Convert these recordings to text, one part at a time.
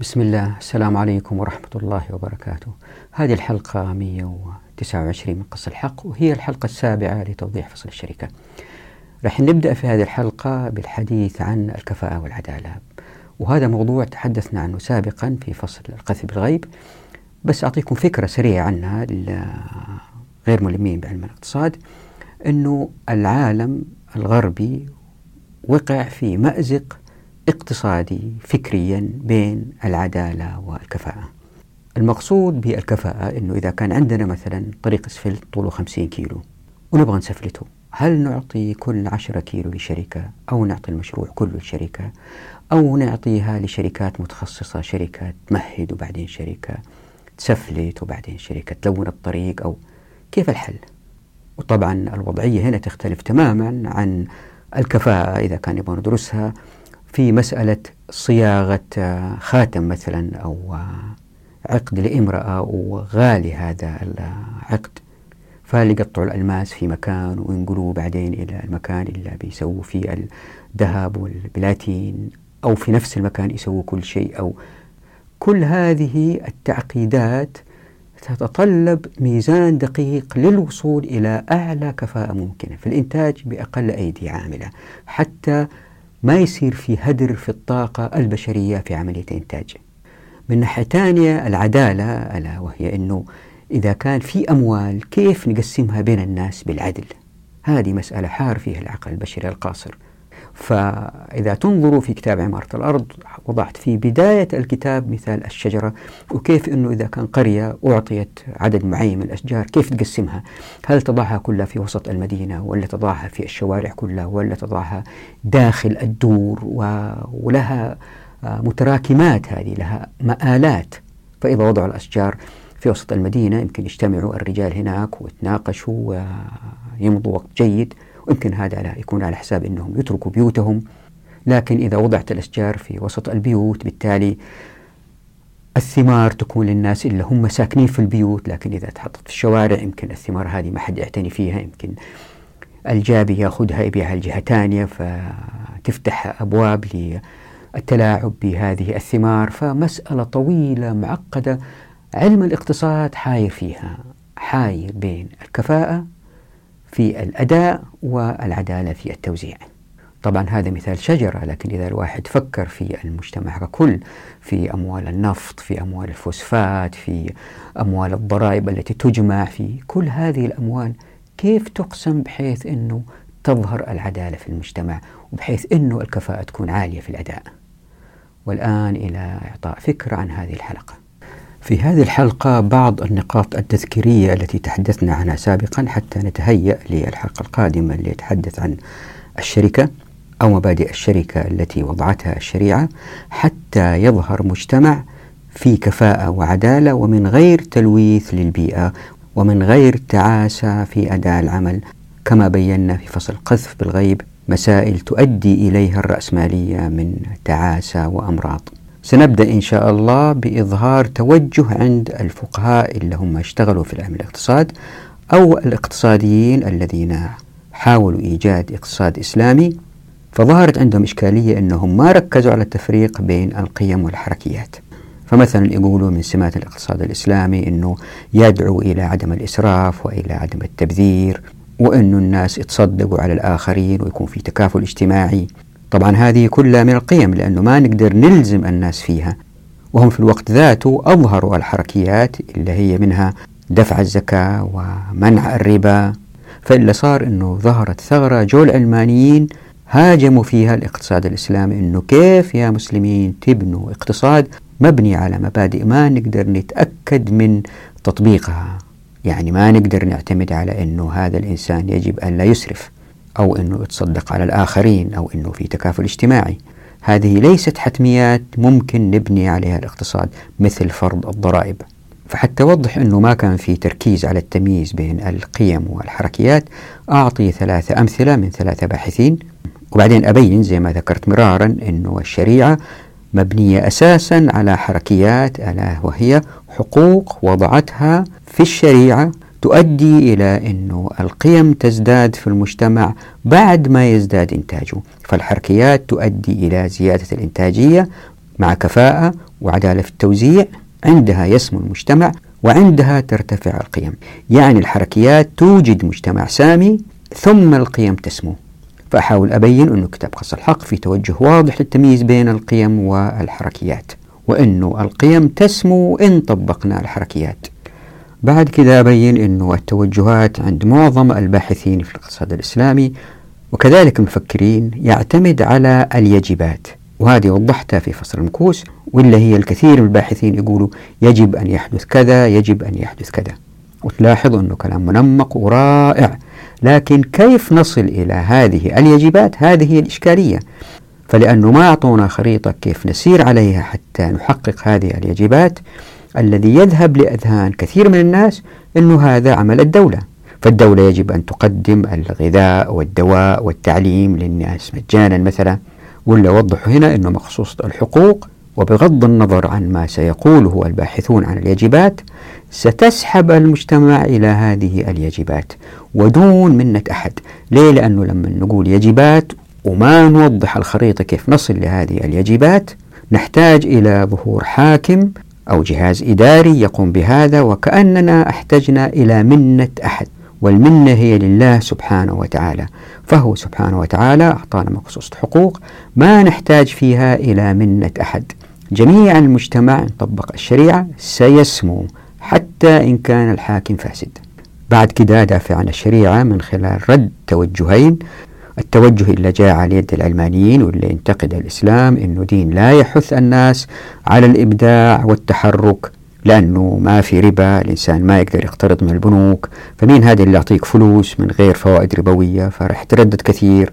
بسم الله. السلام عليكم ورحمة الله وبركاته. هذه الحلقة 129 من قص الحق وهي الحلقة السابعة لتوضيح فصل الشركة. راح نبدأ في هذه الحلقة بالحديث عن الكفاءة والعدالة. وهذا موضوع تحدثنا عنه سابقا في فصل القذف بالغيب. بس أعطيكم فكرة سريعة عنها غير ملمين بعلم الاقتصاد أنه العالم الغربي وقع في مأزق اقتصادي فكريا بين العدالة والكفاءة المقصود بالكفاءة أنه إذا كان عندنا مثلا طريق اسفلت طوله 50 كيلو ونبغى نسفلته هل نعطي كل 10 كيلو لشركة أو نعطي المشروع كله لشركة أو نعطيها لشركات متخصصة شركة تمهد وبعدين شركة تسفلت وبعدين شركة تلون الطريق أو كيف الحل؟ وطبعا الوضعية هنا تختلف تماما عن الكفاءة إذا كان يبغى ندرسها في مسألة صياغة آه، خاتم مثلا أو آه، عقد لامرأة وغالي هذا العقد. فهل يقطعوا الألماس في مكان وينقلوه بعدين إلى المكان اللي بيسووا فيه الذهب والبلاتين أو في نفس المكان يسووا كل شيء. أو كل هذه التعقيدات تتطلب ميزان دقيق للوصول إلى أعلى كفاءة ممكنة في الإنتاج بأقل أيدي عاملة. حتى ما يصير في هدر في الطاقة البشرية في عملية الإنتاج. من ناحية ثانية العدالة ألا وهي أنه إذا كان في أموال كيف نقسمها بين الناس بالعدل؟ هذه مسألة حار فيها العقل البشري القاصر. فإذا تنظروا في كتاب عمارة الأرض وضعت في بداية الكتاب مثال الشجرة وكيف أنه إذا كان قرية أعطيت عدد معين من الأشجار كيف تقسمها؟ هل تضعها كلها في وسط المدينة ولا تضعها في الشوارع كلها ولا تضعها داخل الدور؟ ولها متراكمات هذه لها مآلات. فإذا وضعوا الأشجار في وسط المدينة يمكن يجتمعوا الرجال هناك ويتناقشوا ويمضوا وقت جيد. ويمكن هذا لا يكون على حساب أنهم يتركوا بيوتهم لكن إذا وضعت الأشجار في وسط البيوت بالتالي الثمار تكون للناس اللي هم ساكنين في البيوت لكن إذا تحطت في الشوارع يمكن الثمار هذه ما حد يعتني فيها يمكن الجابي يأخذها يبيعها لجهة ثانية فتفتح أبواب للتلاعب بهذه الثمار فمسألة طويلة معقدة علم الاقتصاد حاير فيها حاير بين الكفاءة في الأداء والعدالة في التوزيع. طبعا هذا مثال شجرة لكن إذا الواحد فكر في المجتمع ككل في أموال النفط في أموال الفوسفات في أموال الضرائب التي تجمع في كل هذه الأموال كيف تقسم بحيث أنه تظهر العدالة في المجتمع وبحيث أنه الكفاءة تكون عالية في الأداء؟ والآن إلى إعطاء فكرة عن هذه الحلقة. في هذه الحلقة بعض النقاط التذكيرية التي تحدثنا عنها سابقا حتى نتهيأ للحلقة القادمة اللي يتحدث عن الشركة أو مبادئ الشركة التي وضعتها الشريعة حتى يظهر مجتمع في كفاءة وعدالة ومن غير تلويث للبيئة ومن غير تعاسة في أداء العمل. كما بينا في فصل قذف بالغيب مسائل تؤدي إليها الرأسمالية من تعاسة وأمراض. سنبدأ إن شاء الله بإظهار توجه عند الفقهاء اللي هم اشتغلوا في علم الاقتصاد أو الاقتصاديين الذين حاولوا إيجاد اقتصاد إسلامي. فظهرت عندهم إشكالية أنهم ما ركزوا على التفريق بين القيم والحركيات. فمثلا يقولوا من سمات الاقتصاد الإسلامي أنه يدعو إلى عدم الإسراف وإلى عدم التبذير وأنه الناس يتصدقوا على الآخرين ويكون في تكافل اجتماعي. طبعا هذه كلها من القيم لأنه ما نقدر نلزم الناس فيها. وهم في الوقت ذاته أظهروا الحركيات اللي هي منها دفع الزكاة ومنع الربا. فإلا صار أنه ظهرت ثغرة جو العلمانيين هاجموا فيها الاقتصاد الإسلامي أنه كيف يا مسلمين تبنوا اقتصاد مبني على مبادئ ما نقدر نتأكد من تطبيقها. يعني ما نقدر نعتمد على أنه هذا الإنسان يجب أن لا يسرف. أو أنه يتصدق على الآخرين أو أنه في تكافل اجتماعي. هذه ليست حتميات ممكن نبني عليها الاقتصاد مثل فرض الضرائب. فحتى أوضح أنه ما كان في تركيز على التمييز بين القيم والحركيات أعطي ثلاثة أمثلة من ثلاثة باحثين. وبعدين أبين زي ما ذكرت مرارا أنه الشريعة مبنية أساسا على حركيات ألا وهي حقوق وضعتها في الشريعة تؤدي إلى أنه القيم تزداد في المجتمع بعد ما يزداد إنتاجه فالحركيات تؤدي إلى زيادة الإنتاجية مع كفاءة وعدالة في التوزيع عندها يسمو المجتمع وعندها ترتفع القيم. يعني الحركيات توجد مجتمع سامي ثم القيم تسمو. فأحاول أبين أن كتاب قص الحق في توجه واضح للتمييز بين القيم والحركيات وأنه القيم تسمو إن طبقنا الحركيات. بعد كذا أبين أنه التوجهات عند معظم الباحثين في الاقتصاد الإسلامي وكذلك المفكرين يعتمد على اليجبات وهذه وضحتها في فصل المكوس ولا هي الكثير من الباحثين يقولوا يجب أن يحدث كذا يجب أن يحدث كذا. وتلاحظ أنه كلام منمق ورائع. لكن كيف نصل إلى هذه اليجبات هذه هي الإشكالية. فلأنه ما أعطونا خريطة كيف نسير عليها حتى نحقق هذه اليجبات الذي يذهب لأذهان كثير من الناس أنه هذا عمل الدولة. فالدولة يجب أن تقدم الغذاء والدواء والتعليم للناس مجانا مثلا. ولا وضحوا هنا أنه مخصوص الحقوق وبغض النظر عن ما سيقوله الباحثون عن اليجبات ستسحب المجتمع إلى هذه اليجبات ودون منة أحد. ليه؟ لأنه لما نقول يجبات وما نوضح الخريطة كيف نصل لهذه اليجبات نحتاج إلى ظهور حاكم أو جهاز إداري يقوم بهذا وكأننا أحتجنا إلى منة أحد والمنة هي لله سبحانه وتعالى. فهو سبحانه وتعالى أعطانا مخصوص حقوق ما نحتاج فيها إلى منة أحد. جميع المجتمع طبق الشريعة سيسمو حتى إن كان الحاكم فاسد بعد كده دافع عن الشريعة من خلال رد توجهين التوجه اللي جاء على يد العلمانيين واللي ينتقد الإسلام أنه دين لا يحث الناس على الإبداع والتحرك لأنه ما في ربا الإنسان ما يقدر يقترض من البنوك. فمين هذا اللي يعطيك فلوس من غير فوائد ربوية؟ فرح تردد كثير.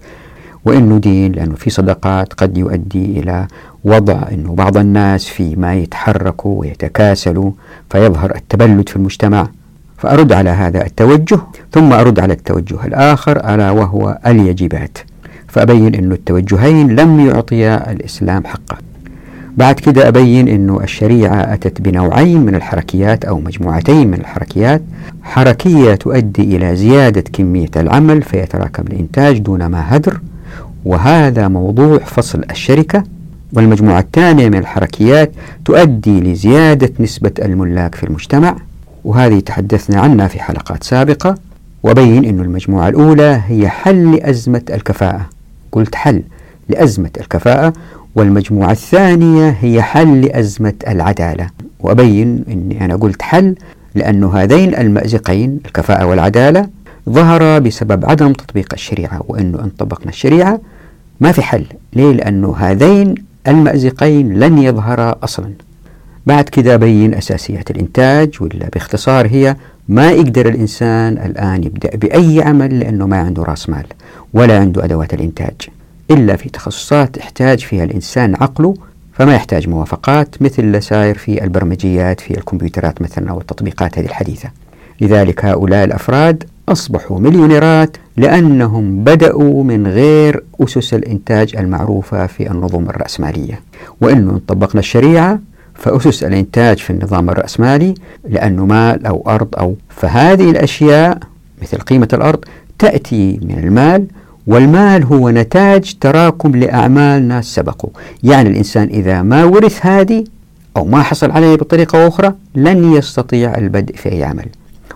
وأنه دين لأنه في صدقات قد يؤدي إلى وضع أنه بعض الناس في ما يتحركوا ويتكاسلوا فيظهر التبلد في المجتمع. فأرد على هذا التوجه ثم أرد على التوجه الآخر ألا وهو اليجبات فأبين أن التوجهين لم يعطيا الإسلام حقه بعد كده أبين أنه الشريعة أتت بنوعين من الحركيات أو مجموعتين من الحركيات. حركية تؤدي إلى زيادة كمية العمل فيتراكم الإنتاج دون ما هدر وهذا موضوع فصل الشركة. والمجموعة الثانية من الحركيات تؤدي لزيادة نسبة الملاك في المجتمع. وهذه تحدثنا عنها في حلقات سابقة وبين أن المجموعة الأولى هي حل لأزمة الكفاءة. قلت حل لأزمة الكفاءة والمجموعة الثانية هي حل لأزمة العدالة. وأبين أني أنا قلت حل لأن هذين المأزقين الكفاءة والعدالة ظهر بسبب عدم تطبيق الشريعة وأنه إن طبقنا الشريعة ما في حل. ليه؟ لأنه هذين المأزقين لن يظهرا أصلا. بعد كذا بين أساسيات الإنتاج ولا باختصار هي ما يقدر الإنسان الآن يبدأ بأي عمل لأنه ما عنده رأس مال ولا عنده أدوات الإنتاج. إلا في تخصصات يحتاج فيها الإنسان عقله فما يحتاج موافقات مثل اللي ساير في البرمجيات في الكمبيوترات مثلا أو التطبيقات هذه الحديثة. لذلك هؤلاء الأفراد أصبحوا مليونيرات لأنهم بدأوا من غير أسس الإنتاج المعروفة في النظم الرأسمالية. وإنه طبقنا الشريعة فأسس الإنتاج في النظام الرأسمالي لأنه مال أو أرض أو فهذه الأشياء مثل قيمة الأرض تأتي من المال والمال هو نتاج تراكم لأعمال ناس سبقوا يعني الإنسان إذا ما ورث هذه أو ما حصل عليه بطريقة أخرى لن يستطيع البدء في أي عمل.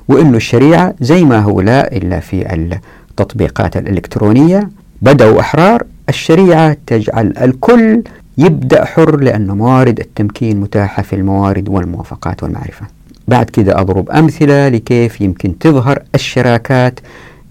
وأن الشريعة زي ما هو لا إلا في التطبيقات الإلكترونية بدأوا أحرار الشريعة تجعل الكل يبدأ حر لأن موارد التمكين متاحة في الموارد والموافقات والمعرفة. بعد كده أضرب أمثلة لكيف يمكن تظهر الشراكات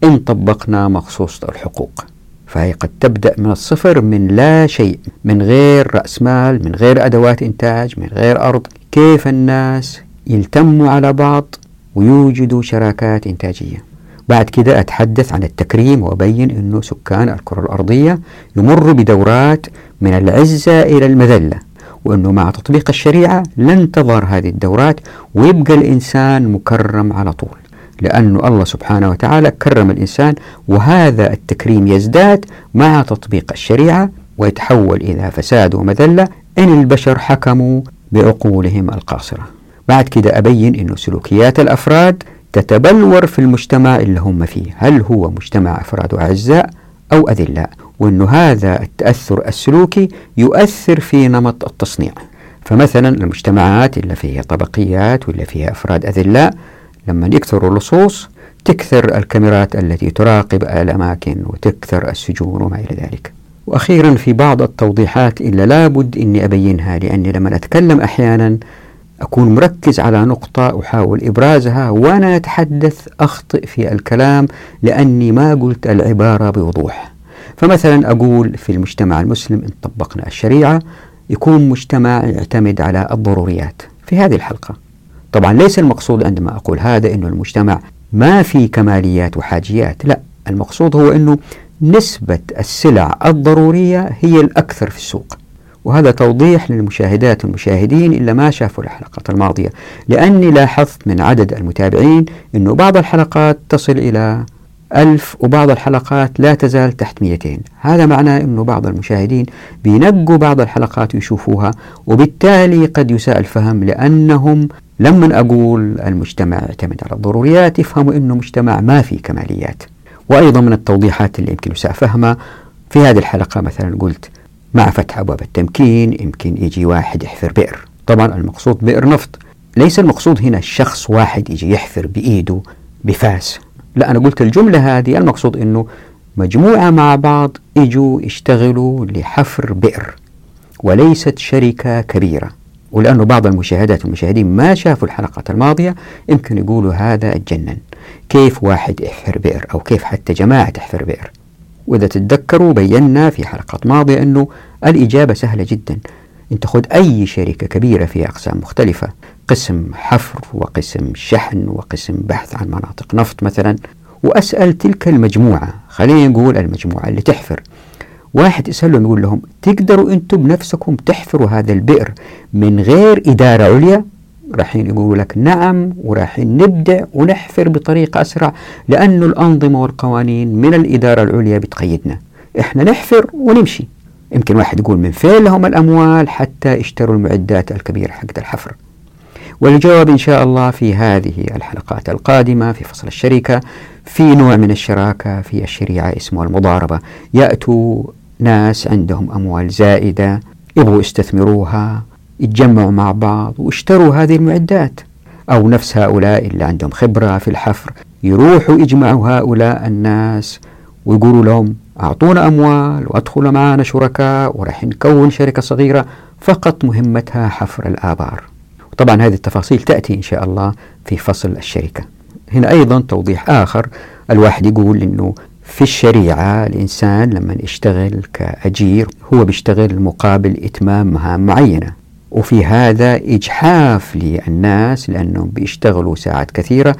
إن طبقنا مخصوصة الحقوق. فهي قد تبدأ من الصفر من لا شيء من غير رأس مال من غير أدوات إنتاج من غير أرض. كيف الناس يلتموا على بعض ويوجدوا شراكات إنتاجية؟ بعد كده أتحدث عن التكريم وأبين أنه سكان الكرة الأرضية يمروا بدورات من العزة إلى المذلة وأنه مع تطبيق الشريعة لن تظهر هذه الدورات ويبقى الإنسان مكرم على طول لأن الله سبحانه وتعالى كرم الإنسان وهذا التكريم يزداد مع تطبيق الشريعة ويتحول إلى فساد ومذلة إن البشر حكموا بعقولهم القاصرة. بعد كده أبين أن سلوكيات الأفراد تتبلور في المجتمع اللي هم فيه. هل هو مجتمع أفراد أعزاء أو أذلاء وأن هذا التأثر السلوكي يؤثر في نمط التصنيع. فمثلا المجتمعات اللي فيها طبقيات واللي فيها أفراد أذلاء لما يكثروا اللصوص تكثر الكاميرات التي تراقب الأماكن وتكثر السجون وما إلى ذلك. وأخيرا في بعض التوضيحات إلا لابد أني أبينها لأني لما أتكلم أحيانا أكون مركز على نقطة أحاول إبرازها وأنا أتحدث أخطئ في الكلام لأني ما قلت العبارة بوضوح. فمثلا أقول في المجتمع المسلم إن طبقنا الشريعة يكون مجتمع يعتمد على الضروريات. في هذه الحلقة. طبعا ليس المقصود عندما أقول هذا أنه المجتمع ما في كماليات وحاجيات لا. المقصود هو أنه نسبة السلع الضرورية هي الأكثر في السوق. وهذا توضيح للمشاهدات والمشاهدين إلا ما شافوا الحلقات الماضية. لأني لاحظت من عدد المتابعين أنه بعض الحلقات تصل إلى ألف وبعض الحلقات لا تزال تحت 200 هذا معناه أنه بعض المشاهدين بينقوا بعض الحلقات ويشوفوها وبالتالي قد يساء الفهم لأنهم لما أقول المجتمع يعتمد على الضروريات يفهموا أنه مجتمع ما فيه كماليات. وأيضا من التوضيحات اللي يمكن يساء فهمها في هذه الحلقة مثلا قلت مع فتح أبواب التمكين يمكن يجي واحد يحفر بئر. طبعا المقصود بئر نفط. ليس المقصود هنا شخص واحد يجي يحفر بإيده بفاس. لا أنا قلت الجملة هذه المقصود أنه مجموعة مع بعض يجوا يشتغلوا لحفر بئر وليست شركة كبيرة. ولأنه بعض المشاهدات والمشاهدين ما شافوا الحلقات الماضية يمكن يقولوا هذا اتجنن كيف واحد يحفر بئر أو كيف حتى جماعة تحفر بئر؟ وإذا تتذكروا بينا في حلقات ماضية أنه الإجابة سهلة جدا. أنت خذ أي شركة كبيرة فيها أقسام مختلفة قسم حفر وقسم شحن وقسم بحث عن مناطق نفط مثلا وأسأل تلك المجموعة خلينا نقول المجموعة اللي تحفر. واحد يسألهم يقول لهم تقدروا أنتم بنفسكم تحفروا هذا البئر من غير إدارة عليا؟ رايحين يقولوا لك نعم ورايحين نبدع ونحفر بطريقة أسرع لأنه الأنظمة والقوانين من الإدارة العليا بتقيدنا. إحنا نحفر ونمشي. يمكن واحد يقول من فين لهم الأموال حتى يشتروا المعدات الكبيرة حقت الحفر. والجواب إن شاء الله في هذه الحلقات القادمة في فصل الشركة في نوع من الشراكة في الشريعة اسمه المضاربة. يأتوا ناس عندهم أموال زائدة يبغوا يستثمروها يتجمعوا مع بعض واشتروا هذه المعدات. أو نفس هؤلاء اللي عندهم خبرة في الحفر يروحوا يجمعوا هؤلاء الناس ويقولوا لهم أعطونا أموال وأدخلوا معنا شركاء وراح نكون شركة صغيرة. فقط مهمتها حفر الآبار. طبعا هذه التفاصيل تأتي إن شاء الله في فصل الشركة. هنا أيضا توضيح آخر الواحد يقول أنه في الشريعة الإنسان لما يشتغل كأجير هو بيشتغل مقابل إتمام مهام معينة. وفي هذا إجحاف للناس لأنهم بيشتغلوا ساعات كثيرة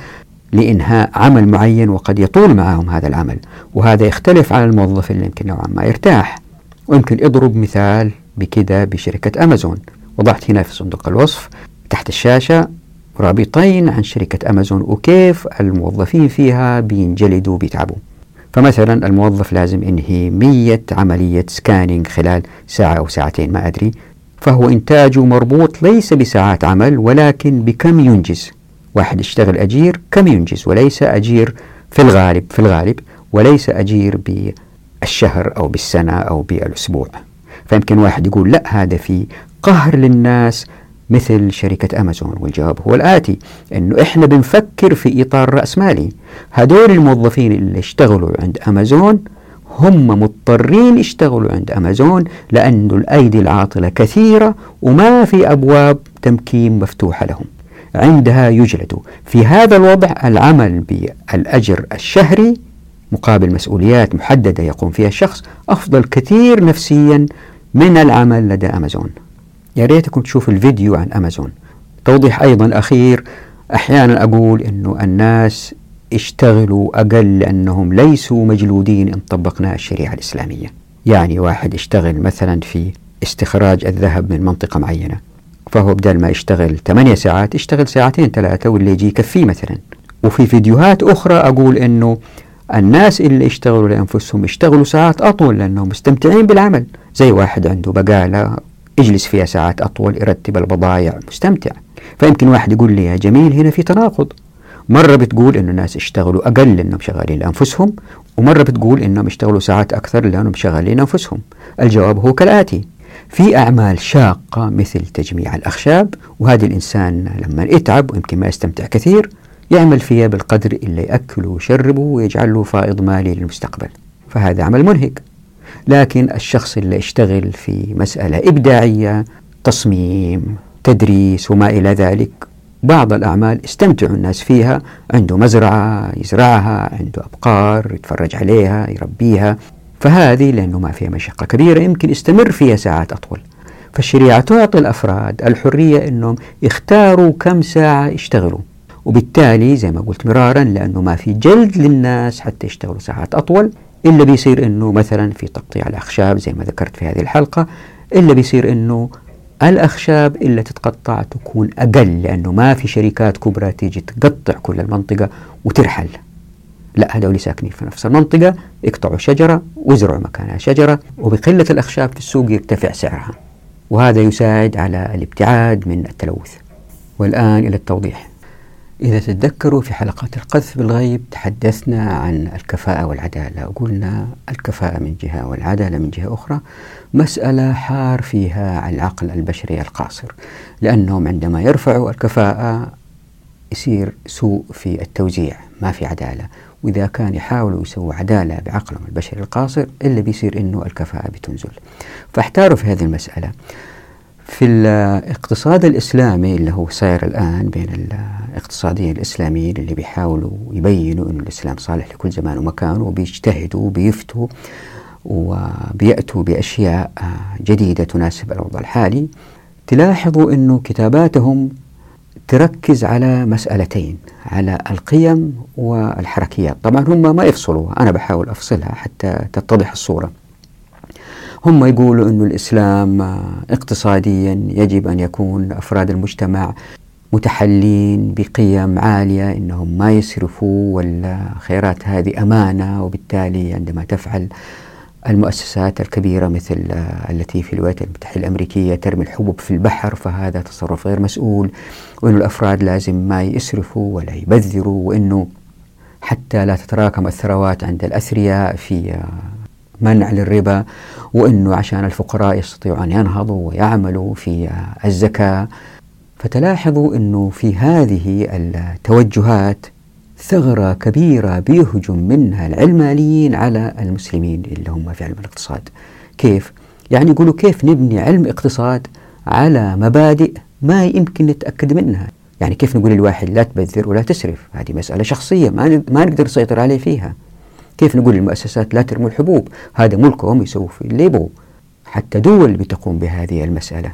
لإنهاء عمل معين وقد يطول معهم هذا العمل وهذا يختلف عن الموظف اللي يمكن نوعا ما يرتاح. ويمكن اضرب مثال بكذا بشركة أمازون. وضعت هنا في صندوق الوصف تحت الشاشة رابطين عن شركة أمازون وكيف الموظفين فيها بينجلدوا وبيتعبوا. فمثلا الموظف لازم ينهي مية عملية سكانينج خلال ساعة أو ساعتين ما أدري. فهو إنتاجه مربوط ليس بساعات عمل ولكن بكم ينجز؟ واحد يشتغل أجير كم ينجز؟ وليس أجير في الغالب في الغالب وليس أجير بالشهر أو بالسنة أو بالأسبوع. فيمكن واحد يقول لا هذا في قهر للناس مثل شركة أمازون. والجواب هو الآتي أنه إحنا بنفكر في إطار رأسمالي هدول الموظفين اللي اشتغلوا عند أمازون هم مضطرين يشتغلوا عند أمازون لأن الأيدي العاطلة كثيرة وما في أبواب تمكين مفتوحة لهم. عندها يجلدوا في هذا الوضع العمل بالأجر الشهري مقابل مسؤوليات محددة يقوم فيها الشخص أفضل كثير نفسيا من العمل لدى أمازون. يا ريتكم تشوفوا الفيديو عن أمازون. توضيح أيضا أخير. أحيانا أقول أنه الناس اشتغلوا أقل لأنهم ليسوا مجلودين إن طبقنا الشريعة الإسلامية. يعني واحد يشتغل مثلا في استخراج الذهب من منطقة معينة فهو بدل ما يشتغل 8 ساعات يشتغل ساعتين ثلاثة واللي يجي يكفيه مثلا. وفي فيديوهات أخرى أقول أنه الناس اللي يشتغلوا لأنفسهم يشتغلوا ساعات أطول لأنهم مستمتعين بالعمل. زي واحد عنده بقالة يجلس فيها ساعات أطول يرتب البضائع مستمتع. فيمكن واحد يقول لي يا جميل هنا في تناقض. مرة بتقول إنه الناس يشتغلوا أقل لأنهم شغالين لأنفسهم ومرة بتقول إنهم يشتغلوا ساعات أكثر لأنهم شغالين لأنفسهم. الجواب هو كالآتي في أعمال شاقة مثل تجميع الأخشاب وهذا الإنسان لما يتعب ويمكن ما يستمتع كثير يعمل فيها بالقدر اللي يأكله ويشربه ويجعل له فائض مالي للمستقبل. فهذا عمل منهك. لكن الشخص اللي يشتغل في مسألة إبداعية تصميم تدريس وما إلى ذلك بعض الأعمال استمتع الناس فيها عنده مزرعة يزرعها عنده أبقار يتفرج عليها يربيها. فهذه لأنه ما فيها مشقة كبيرة يمكن يستمر فيها ساعات أطول. فالشريعة تعطي الأفراد الحرية أنهم يختاروا كم ساعة يشتغلوا. وبالتالي زي ما قلت مرارا لأنه ما في جلد للناس حتى يشتغلوا ساعات أطول إلا بيصير أنه مثلا في تقطيع الأخشاب زي ما ذكرت في هذه الحلقة إلا بيصير أنه الأخشاب اللي تتقطع تكون أقل لأنه ما في شركات كبرى تيجي تقطع كل المنطقة وترحل. لا هذول ساكنين في نفس المنطقة يقطعوا شجرة ويزرعوا مكانها شجرة وبقلة الأخشاب في السوق يرتفع سعرها. وهذا يساعد على الابتعاد من التلوث. والآن إلى التوضيح. إذا تتذكروا في حلقات القذف بالغيب تحدثنا عن الكفاءة والعدالة. وقلنا الكفاءة من جهة والعدالة من جهة أخرى. مسألة حار فيها العقل البشري القاصر. لأنهم عندما يرفعوا الكفاءة يصير سوء في التوزيع ما في عدالة. وإذا كان يحاولوا يسووا عدالة بعقلهم البشري القاصر إلا بيصير إنه الكفاءة بتنزل. فاحتاروا في هذه المسألة. في الاقتصاد الإسلامي اللي هو صاير الآن بين الاقتصاديين الإسلاميين اللي بيحاولوا يبينوا أن الإسلام صالح لكل زمان ومكان وبيجتهدوا وبيفتوا وبيأتوا بأشياء جديدة تناسب الوضع الحالي تلاحظوا أنه كتاباتهم تركز على مسألتين على القيم والحركيات. طبعا هم ما يفصلوا أنا بحاول أفصلها حتى تتضح الصورة. هم يقولوا أن الإسلام اقتصاديا يجب أن يكون أفراد المجتمع متحلين بقيم عالية إنهم ما يسرفوا والخيرات هذه أمانة وبالتالي عندما تفعل المؤسسات الكبيرة مثل التي في الولايات المتحدة الأمريكية ترمي الحبوب في البحر فهذا تصرف غير مسؤول وأن الأفراد لازم ما يسرفوا ولا يبذروا وأنه حتى لا تتراكم الثروات عند الأثرياء في منع للربا وأنه عشان الفقراء يستطيعوا أن ينهضوا ويعملوا في الزكاة. فتلاحظوا أنه في هذه التوجهات ثغرة كبيرة بيهجم منها العلمانيين على المسلمين اللي هم في علم الاقتصاد. كيف؟ يعني يقولوا كيف نبني علم اقتصاد على مبادئ ما يمكن نتأكد منها؟ يعني كيف نقول للواحد لا تبذر ولا تسرف؟ هذه مسألة شخصية ما, ما نقدر نسيطر عليه فيها. كيف نقول للمؤسسات لا ترموا الحبوب؟ هذا ملكهم يسووا في اللي حتى دول بتقوم بهذه المسألة.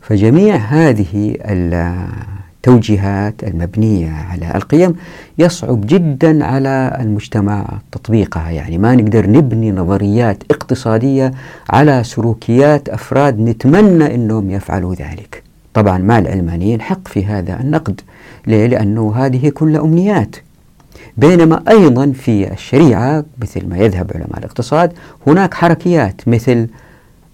فجميع هذه التوجيهات المبنية على القيم يصعب جدا على المجتمع تطبيقها. يعني ما نقدر نبني نظريات اقتصادية على سلوكيات أفراد نتمنى أنهم يفعلوا ذلك. طبعا مع العلمانيين حق في هذا النقد ليه؟ لأنه هذه كلها أمنيات. بينما أيضا في الشريعة مثل ما يذهب علماء الاقتصاد هناك حركيات مثل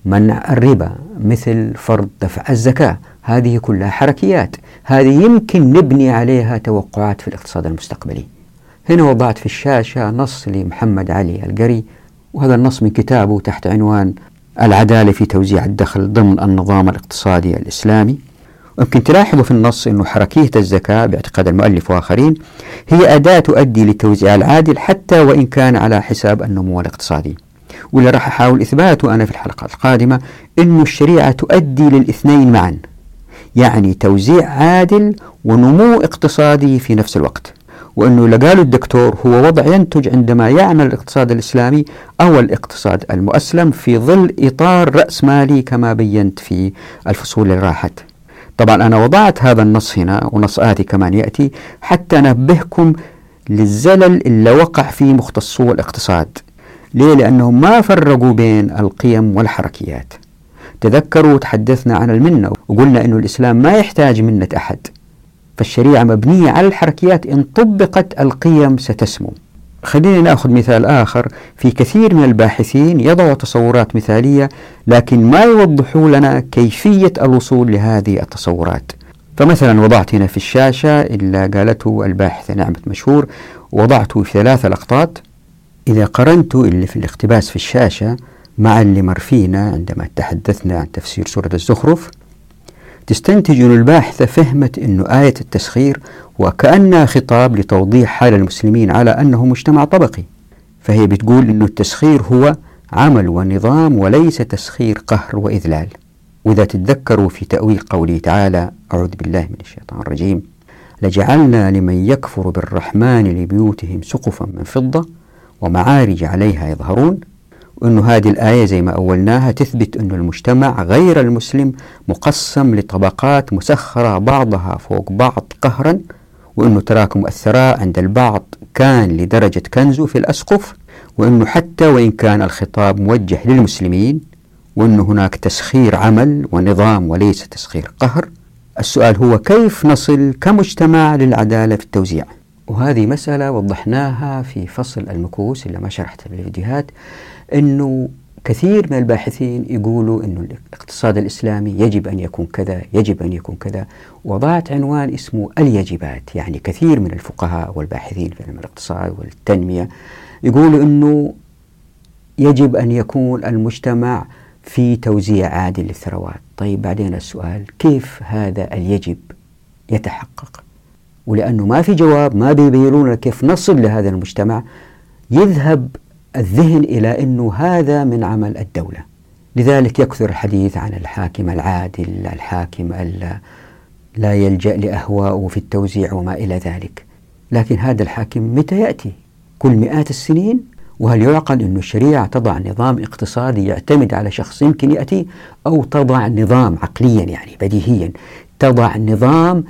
منع الربا مثل فرض دفع الزكاة. هذه كلها حركيات. هذه يمكن نبني عليها توقعات في الاقتصاد المستقبلي. هنا وضعت في الشاشة نص لمحمد علي القري وهذا النص من كتابه تحت عنوان العدالة في توزيع الدخل ضمن النظام الاقتصادي الإسلامي. يمكن تلاحظوا في النص أنه حركية الزكاة باعتقاد المؤلف وآخرين هي أداة تؤدي للتوزيع العادل حتى وإن كان على حساب النمو الاقتصادي. واللي راح أحاول إثباته أنا في الحلقة القادمة أنه الشريعة تؤدي للاثنين معا يعني توزيع عادل ونمو اقتصادي في نفس الوقت. وأنه اللي قاله الدكتور هو وضع ينتج عندما يعمل الاقتصاد الإسلامي أو الاقتصاد المؤسلم في ظل إطار رأسمالي كما بينت في الفصول اللي راحت. طبعا أنا وضعت هذا النص هنا ونص آتي كمان يأتي حتى أنبهكم للزلل اللي وقع فيه مختصو الاقتصاد. ليه؟ لأنهم ما فرقوا بين القيم والحركيات. تذكروا تحدثنا عن المنة وقلنا أن الإسلام ما يحتاج منة أحد. فالشريعة مبنية على الحركيات إن طبقت القيم ستسمو. خلينا ناخذ مثال آخر. في كثير من الباحثين يضعوا تصورات مثالية لكن ما يوضحوا لنا كيفية الوصول لهذه التصورات. فمثلا وضعت هنا في الشاشة اللي قالته الباحثة نعمة مشهور وضعته في ثلاثة لقطات. إذا قرنت اللي في الاقتباس في الشاشة مع اللي مر فينا عندما تحدثنا عن تفسير سورة الزخرف تستنتج الباحثة فهمت أن آية التسخير وكأنها خطاب لتوضيح حال المسلمين على أنه مجتمع طبقي. فهي بتقول أن التسخير هو عمل ونظام وليس تسخير قهر وإذلال. وإذا تتذكروا في تأويل قوله تعالى أعوذ بالله من الشيطان الرجيم. لجعلنا لمن يكفر بالرحمن لبيوتهم سقفا من فضة ومعارج عليها يظهرون. وأنه هذه الآية زي ما أولناها تثبت أن المجتمع غير المسلم مقسم لطبقات مسخرة بعضها فوق بعض قهرا وأنه تراكم الثراء عند البعض كان لدرجة كنزه في الأسقف وأنه حتى وإن كان الخطاب موجه للمسلمين وأن هناك تسخير عمل ونظام وليس تسخير قهر. السؤال هو كيف نصل كمجتمع للعدالة في التوزيع؟ وهذه مسألة وضحناها في فصل المكوس اللي ما شرحت في الفيديوهات أنه كثير من الباحثين يقولوا أنه الاقتصاد الإسلامي يجب أن يكون كذا يجب أن يكون كذا. وضعت عنوان اسمه اليجبات يعني كثير من الفقهاء والباحثين في علم الاقتصاد والتنمية يقولوا أنه يجب أن يكون المجتمع في توزيع عادل للثروات. طيب بعدين السؤال كيف هذا اليجب يتحقق؟ ولأنه ما في جواب ما بيبينون كيف نصل لهذا المجتمع. يذهب الذهن إلى أنه هذا من عمل الدولة. لذلك يكثر الحديث عن الحاكم العادل الحاكم لا يلجأ لأهوائه في التوزيع وما إلى ذلك. لكن هذا الحاكم متى يأتي؟ كل مئات السنين؟ وهل يعقل أن الشريعة تضع نظام اقتصادي يعتمد على شخص يمكن يأتي؟ أو تضع نظام عقليا يعني بديهيا؟ تضع نظام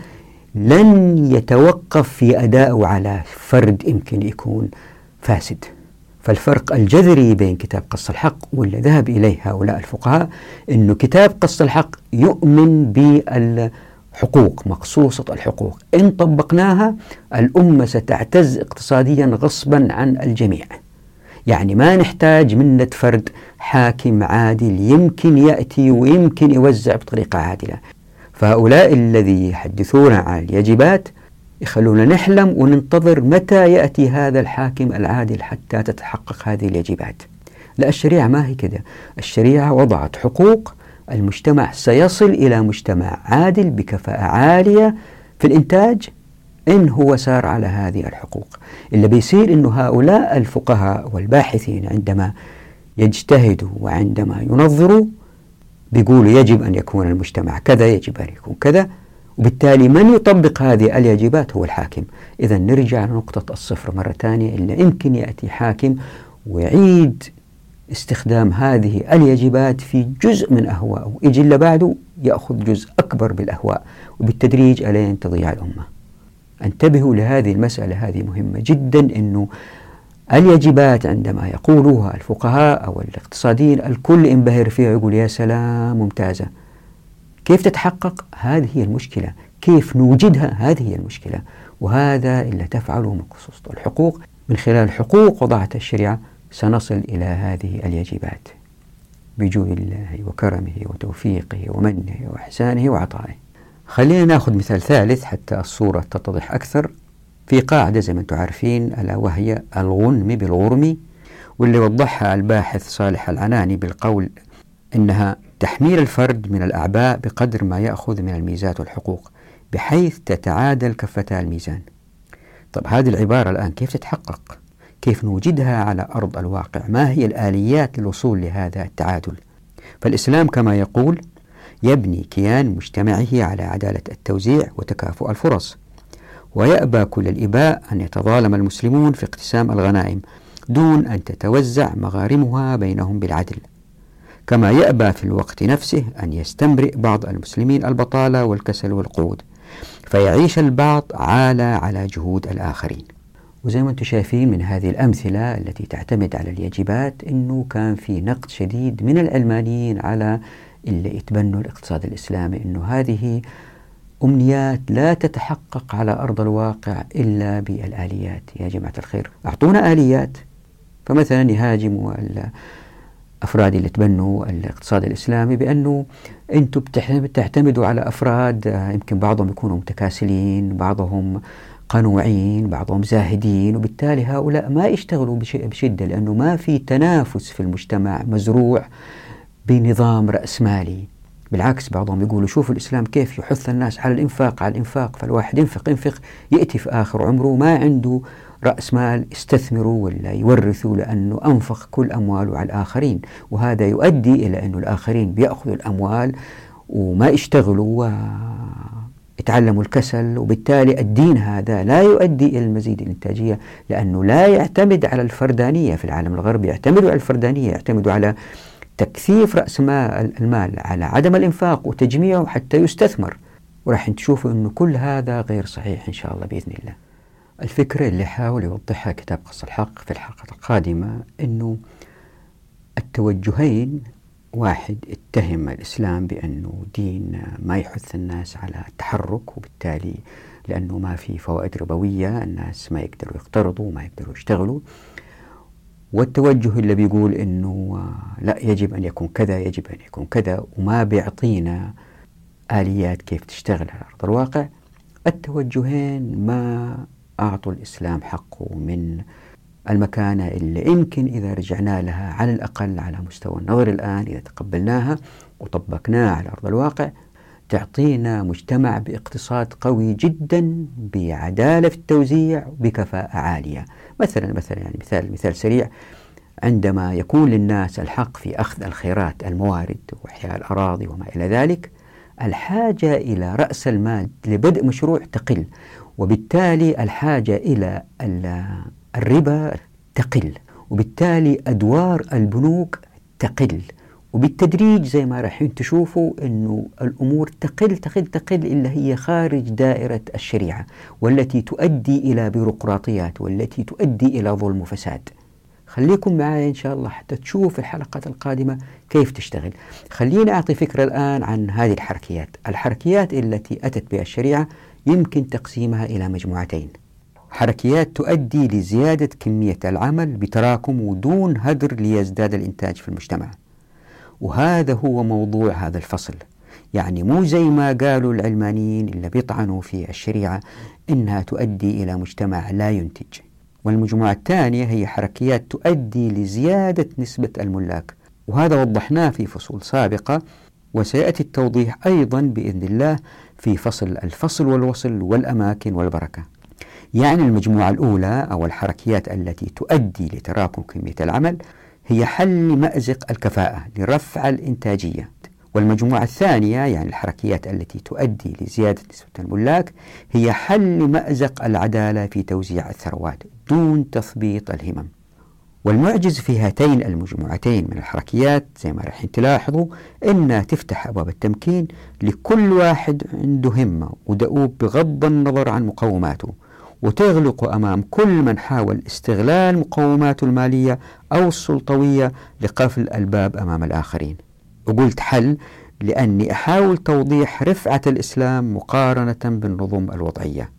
لن يتوقف في أدائه على فرد يمكن يكون فاسد. فالفرق الجذري بين كتاب قص الحق واللي ذهب إليه هؤلاء الفقهاء أنه كتاب قص الحق يؤمن بالحقوق مقصوصة الحقوق. إن طبقناها الأمة ستعتز اقتصاديا غصبا عن الجميع. يعني ما نحتاج منة فرد حاكم عادل يمكن يأتي ويمكن يوزع بطريقة عادلة. فهؤلاء الذي يحدثون عن اليجبات يخلونا نحلم وننتظر متى يأتي هذا الحاكم العادل حتى تتحقق هذه اليجبات لا الشريعة ما هي كده. الشريعة وضعت حقوق المجتمع سيصل إلى مجتمع عادل بكفاءة عالية في الإنتاج إن هو سار على هذه الحقوق. اللي بيصير أنه هؤلاء الفقهاء والباحثين عندما يجتهدوا وعندما ينظروا بيقولوا يجب أن يكون المجتمع كذا يجب أن يكون كذا. وبالتالي من يطبق هذه اليجبات هو الحاكم. إذا نرجع لنقطة الصفر مرة ثانية إلا يمكن يأتي حاكم ويعيد استخدام هذه اليجبات في جزء من أهوائه. يجي اللي بعده يأخذ جزء أكبر بالأهواء وبالتدريج ألين تضيع الأمة. انتبهوا لهذه المسألة هذه مهمة جدا أنه اليجبات عندما يقولوها الفقهاء أو الاقتصاديين الكل ينبهر فيها يقول يا سلام ممتازة. كيف تتحقق؟ هذه هي المشكلة كيف نوجدها؟ هذه هي المشكلة وهذا اللي تفعله مقصوصة الحقوق من خلال حقوق وضعت الشريعة سنصل إلى هذه اليجبات بجود الله وكرمه وتوفيقه ومنه وإحسانه وعطائه خلينا نأخذ مثال ثالث حتى الصورة تتضح أكثر في قاعدة زي ما أنتم عارفين ألا وهي الغنم بالغرم واللي وضحها الباحث صالح العناني بالقول إنها تحميل الفرد من الأعباء بقدر ما يأخذ من الميزات والحقوق بحيث تتعادل كفتا الميزان طب هذه العبارة الآن كيف تتحقق؟ كيف نوجدها على أرض الواقع؟ ما هي الآليات للوصول لهذا التعادل؟ فالإسلام كما يقول يبني كيان مجتمعه على عدالة التوزيع وتكافؤ الفرص ويأبى كل الإباء أن يتظالم المسلمون في اقتسام الغنائم دون أن تتوزع مغارمها بينهم بالعدل كما يأبى في الوقت نفسه أن يستمرئ بعض المسلمين البطالة والكسل والقعود فيعيش البعض عالة على جهود الآخرين. وزي ما أنتم شايفين من هذه الأمثلة التي تعتمد على اليجبات أنه كان في نقد شديد من العلمانيين على اللي يتبنوا الاقتصاد الإسلامي أنه هذه أمنيات لا تتحقق على أرض الواقع إلا بالآليات. يا جماعة الخير أعطونا آليات فمثلا يهاجموا الأفراد اللي تبنوا الاقتصاد الإسلامي بأنه أنتم بتعتمدوا على أفراد يمكن بعضهم يكونوا متكاسلين بعضهم قنوعين بعضهم زاهدين وبالتالي هؤلاء ما يشتغلوا بشدة لأنه ما في تنافس في المجتمع مزروع بنظام رأسمالي بالعكس بعضهم يقولوا شوفوا الإسلام كيف يحث الناس على الإنفاق على الإنفاق فالواحد ينفق ينفق يأتي في آخر عمره ما عنده رأس مال يستثمروا ولا يورثوا لأنه أنفق كل أمواله على الآخرين. وهذا يؤدي إلى أنه الآخرين بيأخذوا الأموال وما يشتغلوا يتعلموا الكسل. وبالتالي الدين هذا لا يؤدي إلى المزيد الإنتاجية لأنه لا يعتمد على الفردانية في العالم الغربي. يعتمدوا على الفردانية يعتمدوا على تكثيف رأس المال على عدم الإنفاق وتجميعه حتى يستثمر. وراح تشوفوا أنه كل هذا غير صحيح إن شاء الله بإذن الله. الفكرة اللي حاول يوضحها كتاب قص الحق في الحلقة القادمة أنه التوجهين واحد اتهم الإسلام بأنه دين ما يحث الناس على التحرك وبالتالي لأنه ما في فوائد ربوية الناس ما يقدروا يقترضوا وما يقدروا يشتغلوا. والتوجه اللي بيقول أنه لا يجب أن يكون كذا يجب أن يكون كذا وما بيعطينا آليات كيف تشتغل على أرض الواقع. التوجهين ما أعطوا الإسلام حقه من المكانة اللي يمكن إذا رجعنا لها على الأقل على مستوى النظر الآن إذا تقبلناها وطبقناها على أرض الواقع تعطينا مجتمع باقتصاد قوي جدا بعدالة في التوزيع وبكفاءة عالية. مثلا مثلا يعني مثال مثال سريع عندما يكون للناس الحق في أخذ الخيرات الموارد وإحياء الأراضي وما إلى ذلك الحاجة إلى رأس المال لبدء مشروع تقل. وبالتالي الحاجة إلى الربا تقل وبالتالي أدوار البنوك تقل. وبالتدريج زي ما راح تشوفوا أنه الأمور تقل تقل تقل إلا هي خارج دائرة الشريعة والتي تؤدي إلى بيروقراطيات والتي تؤدي إلى ظلم وفساد. خليكم معي إن شاء الله حتى تشوف الحلقات القادمة كيف تشتغل. خليني أعطي فكرة الآن عن هذه الحركيات. الحركيات التي أتت بها الشريعة يمكن تقسيمها إلى مجموعتين. حركيات تؤدي لزيادة كمية العمل بتراكم ودون هدر ليزداد الإنتاج في المجتمع. وهذا هو موضوع هذا الفصل. يعني مو زي ما قالوا العلمانيين اللي بيطعنوا في الشريعة إنها تؤدي إلى مجتمع لا ينتج. والمجموعة الثانية هي حركيات تؤدي لزيادة نسبة الملاك. وهذا وضحناه في فصول سابقة وسيأتي التوضيح أيضا بإذن الله في فصل الفصل والوصل والأماكن والبركة. يعني المجموعة الأولى أو الحركيات التي تؤدي لتراكم كمية العمل هي حل مأزق الكفاءة لرفع الإنتاجية. والمجموعة الثانية يعني الحركيات التي تؤدي لزيادة نسبة الملاك هي حل مأزق العدالة في توزيع الثروات دون تثبيط الهمم. والمعجز في هاتين المجموعتين من الحركيات زي ما راح تلاحظوا انها تفتح أبواب التمكين لكل واحد عنده همة ودؤوب بغض النظر عن مقوماته وتغلق أمام كل من حاول استغلال مقوماته المالية أو السلطوية لقفل الباب أمام الآخرين. وقلت حل لأني أحاول توضيح رفعة الإسلام مقارنة بالنظم الوضعية.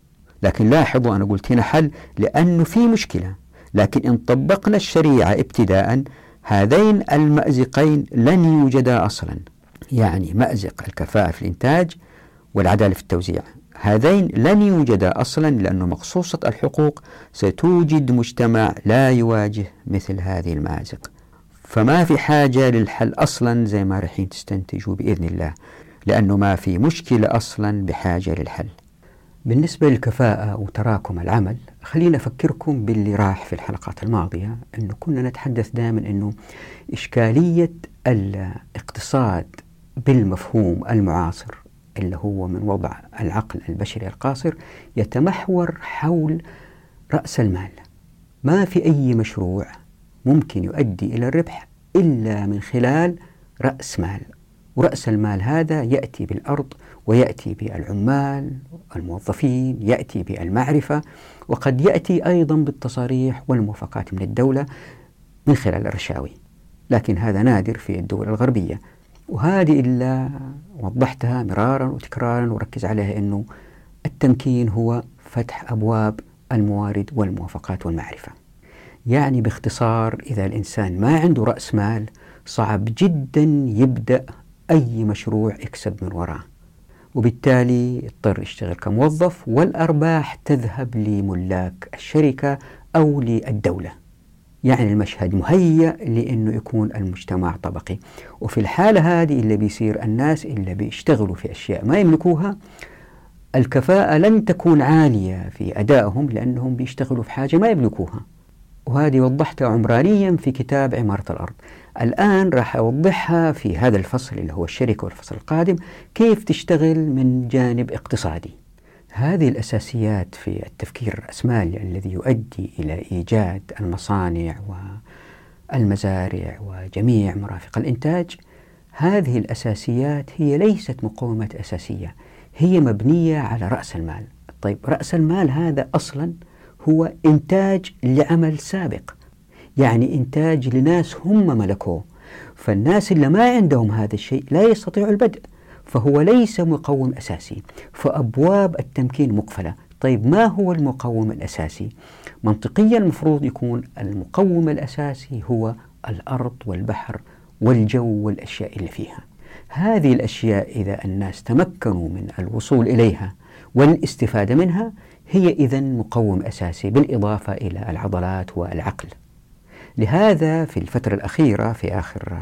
لكن لاحظوا أنا قلت هنا حل لأنه في مشكلة لكن إن طبقنا الشريعة ابتداء هذين المأزقين لن يوجدا أصلا. يعني مأزق الكفاءة في الإنتاج والعدالة في التوزيع. هذين لن يوجدا أصلا لأن مقصوصة الحقوق. ستوجد مجتمع لا يواجه مثل هذه المآزق. فما في حاجة للحل أصلا زي ما رحين تستنتجوا بإذن الله لأنه ما في مشكلة أصلا بحاجة للحل. بالنسبة للكفاءة وتراكم العمل خلينا أفكركم باللي راح في الحلقات الماضية أنه كنا نتحدث دائما أنه إشكالية الاقتصاد بالمفهوم المعاصر اللي هو من وضع العقل البشري القاصر يتمحور حول رأس المال. ما في أي مشروع ممكن يؤدي إلى الربح إلا من خلال رأس مال. ورأس المال هذا يأتي بالأرض ويأتي بالعمال الموظفين يأتي بالمعرفة. وقد يأتي أيضا بالتصاريح والموافقات من الدولة من خلال الرشاوي لكن هذا نادر في الدول الغربية. وهذه إلا وضحتها مرارا وتكرارا وركز عليها أنه التمكين هو فتح أبواب الموارد والموافقات والمعرفة. يعني باختصار إذا الإنسان ما عنده رأس مال صعب جدا يبدأ أي مشروع يكسب من وراه. وبالتالي يضطر يشتغل كموظف والأرباح تذهب لملاك الشركة أو للدولة. يعني المشهد مهيأ لأنه يكون المجتمع طبقي. وفي الحالة هذه اللي بيصير الناس اللي بيشتغلوا في أشياء ما يملكوها الكفاءة لن تكون عالية في أدائهم لأنهم بيشتغلوا في حاجة ما يملكوها. وهذه وضحتها عمرانيا في كتاب عمارة الأرض. الآن راح أوضحها في هذا الفصل اللي هو الشركة والفصل القادم كيف تشتغل من جانب اقتصادي. هذه الأساسيات في التفكير الرأسمالي الذي يؤدي إلى إيجاد المصانع والمزارع وجميع مرافق الإنتاج. هذه الأساسيات هي ليست مقومات أساسية هي مبنية على رأس المال. طيب رأس المال هذا أصلا هو إنتاج لعمل سابق. يعني إنتاج لناس هم ملكوه. فالناس اللي ما عندهم هذا الشيء لا يستطيعوا البدء. فهو ليس مقوم أساسي. فأبواب التمكين مقفلة. طيب ما هو المقوم الأساسي؟ منطقيا المفروض يكون المقوم الأساسي هو الأرض والبحر والجو والأشياء اللي فيها. هذه الأشياء إذا الناس تمكنوا من الوصول إليها والاستفادة منها هي إذا مقوم أساسي بالإضافة إلى العضلات والعقل. لهذا في الفترة الأخيرة في آخر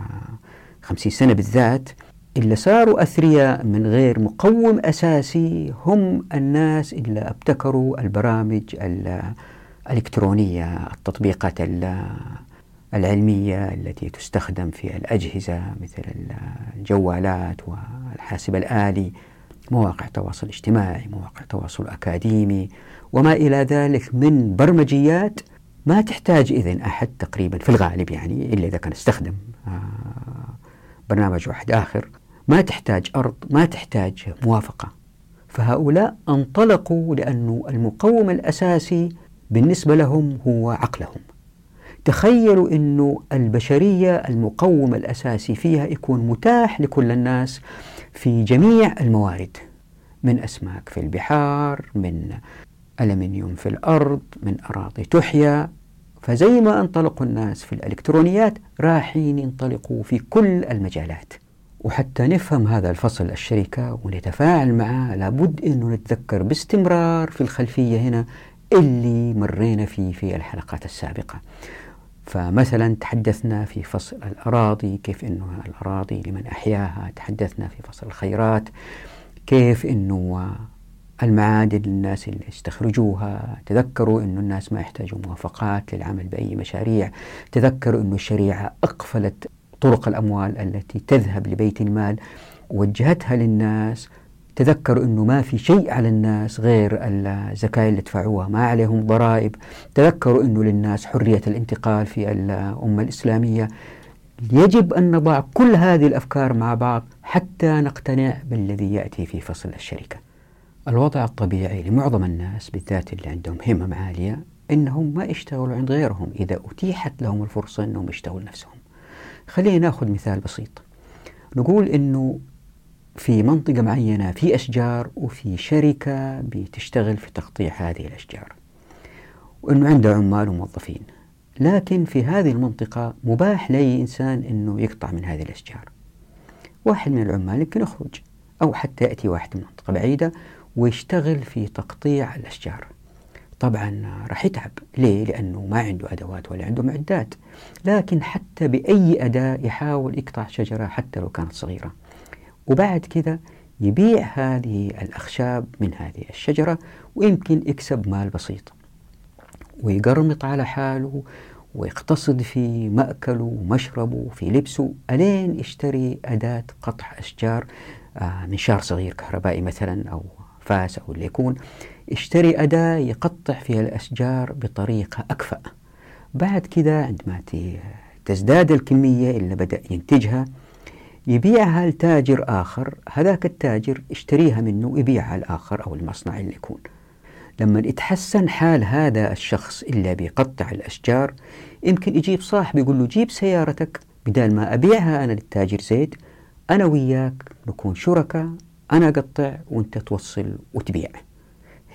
خمسين سنة بالذات اللي صاروا أثرياء من غير مقوم أساسي هم الناس اللي ابتكروا البرامج الإلكترونية التطبيقات العلمية التي تستخدم في الأجهزة مثل الجوالات والحاسب الآلي. مواقع تواصل اجتماعي مواقع تواصل أكاديمي وما إلى ذلك من برمجيات ما تحتاج إذن أحد تقريبا في الغالب يعني إلا إذا كان استخدم آه، برنامج واحد آخر. ما تحتاج أرض ما تحتاج موافقة. فهؤلاء انطلقوا لأنه المقوم الأساسي بالنسبة لهم هو عقلهم. تخيلوا أنه البشرية المقوم الأساسي فيها يكون متاح لكل الناس في جميع الموارد من أسماك في البحار من ألمنيوم في الأرض من أراضي تحيا. فزي ما انطلقوا الناس في الإلكترونيات راحين ينطلقوا في كل المجالات. وحتى نفهم هذا الفصل الشركة ونتفاعل معه لابد أنه نتذكر باستمرار في الخلفية هنا اللي مرينا فيه في الحلقات السابقة. فمثلا تحدثنا في فصل الأراضي كيف أنه الأراضي لمن أحياها تحدثنا في فصل الخيرات كيف أنه المعادن للناس اللي يستخرجوها تذكروا أن الناس ما يحتاجوا موافقات للعمل بأي مشاريع تذكروا أن الشريعة أقفلت طرق الأموال التي تذهب لبيت المال وجهتها للناس تذكروا أنه ما في شيء على الناس غير الزكاة اللي دفعوها ما عليهم ضرائب. تذكروا أنه للناس حرية الانتقال في الأمة الإسلامية. يجب أن نضع كل هذه الأفكار مع بعض حتى نقتنع بالذي يأتي في فصل الشركة. الوضع الطبيعي لمعظم الناس بالذات اللي عندهم همم عالية إنهم ما يشتغلوا عند غيرهم. إذا أتيحت لهم الفرصة أنهم يشتغلوا نفسهم خلينا نأخذ مثال بسيط. نقول أنه في منطقة معينة في أشجار وفي شركة بتشتغل في تقطيع هذه الأشجار. وأنه عنده عمال وموظفين. لكن في هذه المنطقة مباح لأي إنسان أنه يقطع من هذه الأشجار. واحد من العمال يمكن يخرج أو حتى يأتي واحد من منطقة بعيدة ويشتغل في تقطيع الأشجار. طبعا راح يتعب. ليه؟ لأنه ما عنده أدوات ولا عنده معدات. لكن حتى بأي أداة يحاول يقطع شجرة حتى لو كانت صغيرة. وبعد كذا يبيع هذه الأخشاب من هذه الشجرة ويمكن يكسب مال بسيط ويقرمط على حاله ويقتصد في مأكله ومشربه وفي لبسه ألين يشتري أداة قطع أشجار آه، منشار صغير كهربائي مثلا أو فاس أو اللي يكون يشتري أداة يقطع فيها الأشجار بطريقة أكفأ. بعد كذا عندما تزداد الكمية اللي بدأ ينتجها يبيعها لتاجر آخر؟ هذاك التاجر يشتريها منه ويبيعها الآخر أو المصنع اللي يكون. لما يتحسن حال هذا الشخص اللي بيقطع الأشجار يمكن يجيب صاحب يقول له جيب سيارتك بدل ما أبيعها أنا للتاجر زيد أنا وياك نكون شركاء أنا أقطع وأنت توصل وتبيع.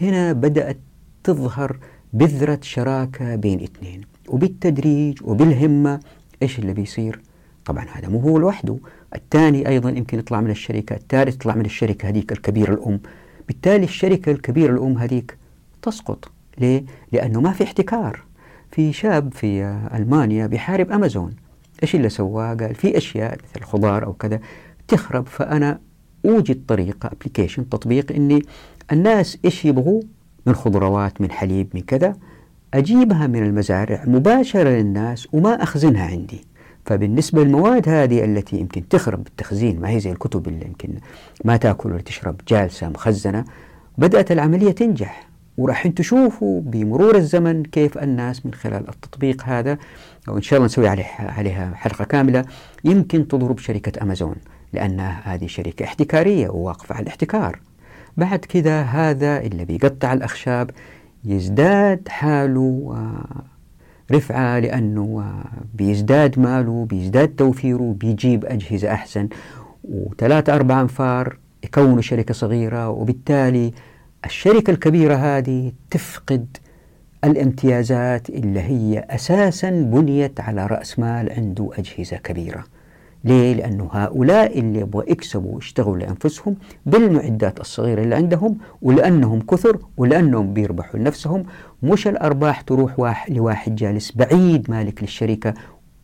هنا بدأت تظهر بذرة شراكة بين اثنين وبالتدريج وبالهمة إيش اللي بيصير؟ طبعا هذا مو هو لوحده. الثاني أيضا يمكن يطلع من الشركة الثالث يطلع من الشركة هذيك الكبيرة الأم. بالتالي الشركة الكبيرة الأم هذيك تسقط. ليه؟ لأنه ما في احتكار. في شاب في ألمانيا بيحارب أمازون. إيش اللي سواه؟ قال في أشياء مثل الخضار أو كذا تخرب فأنا أوجد طريقة أبليكيشن تطبيق إني الناس إيش يبغوا؟ من خضروات من حليب من كذا أجيبها من المزارع مباشرة للناس وما أخزنها عندي. فبالنسبة للمواد هذه التي يمكن تخرب بالتخزين ما هي زي الكتب اللي يمكن ما تأكل ولا تشرب جالسة مخزنة بدأت العملية تنجح. وراح تشوفوا بمرور الزمن كيف الناس من خلال التطبيق هذا وإن شاء الله نسوي عليها, حلقة كاملة يمكن تضرب شركة أمازون لأنها هذه شركة احتكارية وواقفة على الاحتكار. بعد كذا هذا اللي بيقطع الأخشاب يزداد حاله رفعة لأنه بيزداد ماله بيزداد توفيره بيجيب أجهزة أحسن. وثلاثة أربعة أنفار يكونوا شركة صغيرة. وبالتالي الشركة الكبيرة هذه تفقد الامتيازات اللي هي أساسا بنيت على رأس مال عنده أجهزة كبيرة. ليه؟ لأنه هؤلاء اللي يبغوا يكسبوا ويشتغلوا لأنفسهم بالمعدات الصغيرة اللي عندهم ولأنهم كثر ولأنهم بيربحوا لنفسهم مش الأرباح تروح واحد لواحد جالس بعيد مالك للشركة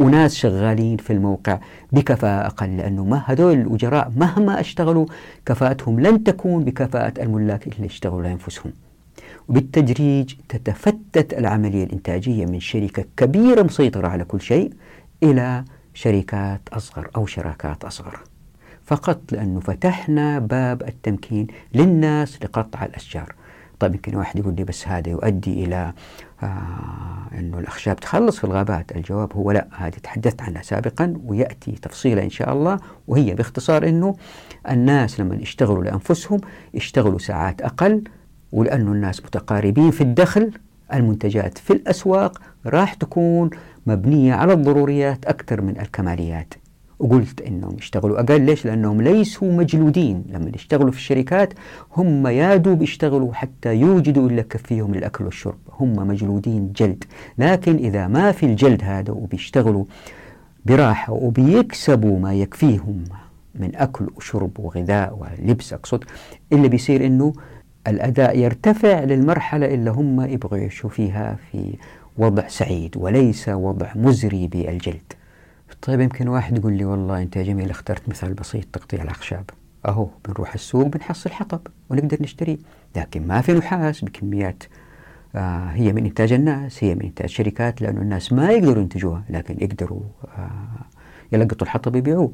وناس شغالين في الموقع بكفاءة أقل لأنه ما هذول الأجراء مهما اشتغلوا كفاءتهم لن تكون بكفاءة الملاك اللي اشتغلوا لأنفسهم. وبالتدريج تتفتت العملية الإنتاجية من شركة كبيرة مسيطرة على كل شيء إلى شركات أصغر أو شراكات أصغر. فقط لأنه فتحنا باب التمكين للناس لقطع الأشجار. طيب يمكن واحد يقول لي بس هذا يؤدي إلى آه أنه الأخشاب تخلص في الغابات. الجواب هو لا هذه تحدثت عنها سابقا ويأتي تفصيلا إن شاء الله. وهي باختصار أنه الناس لما يشتغلوا لأنفسهم يشتغلوا ساعات أقل ولأنه الناس متقاربين في الدخل المنتجات في الأسواق راح تكون مبنية على الضروريات أكثر من الكماليات. وقلت إنهم يشتغلوا أقل ليش؟ لأنهم ليسوا مجلودين، لما يشتغلوا في الشركات هم يا دوب يشتغلوا حتى يوجدوا إلا كفيهم للأكل والشرب، هم مجلودين جلد، لكن إذا ما في الجلد هذا وبيشتغلوا براحة وبيكسبوا ما يكفيهم من أكل وشرب وغذاء ولبس أقصد، اللي بيصير إنه الأداء يرتفع للمرحلة اللي هم يبغوا يعيشوا فيها في وضع سعيد وليس وضع مزري بالجلد. طيب يمكن واحد يقول لي والله أنت يا جميل اخترت مثال بسيط تقطيع الأخشاب. أهو بنروح السوق بنحصل حطب ونقدر نشتريه لكن ما في نحاس بكميات آه هي من إنتاج الناس هي من إنتاج شركات لأنه الناس ما يقدروا ينتجوها لكن يقدروا آه يلقطوا الحطب يبيعوه.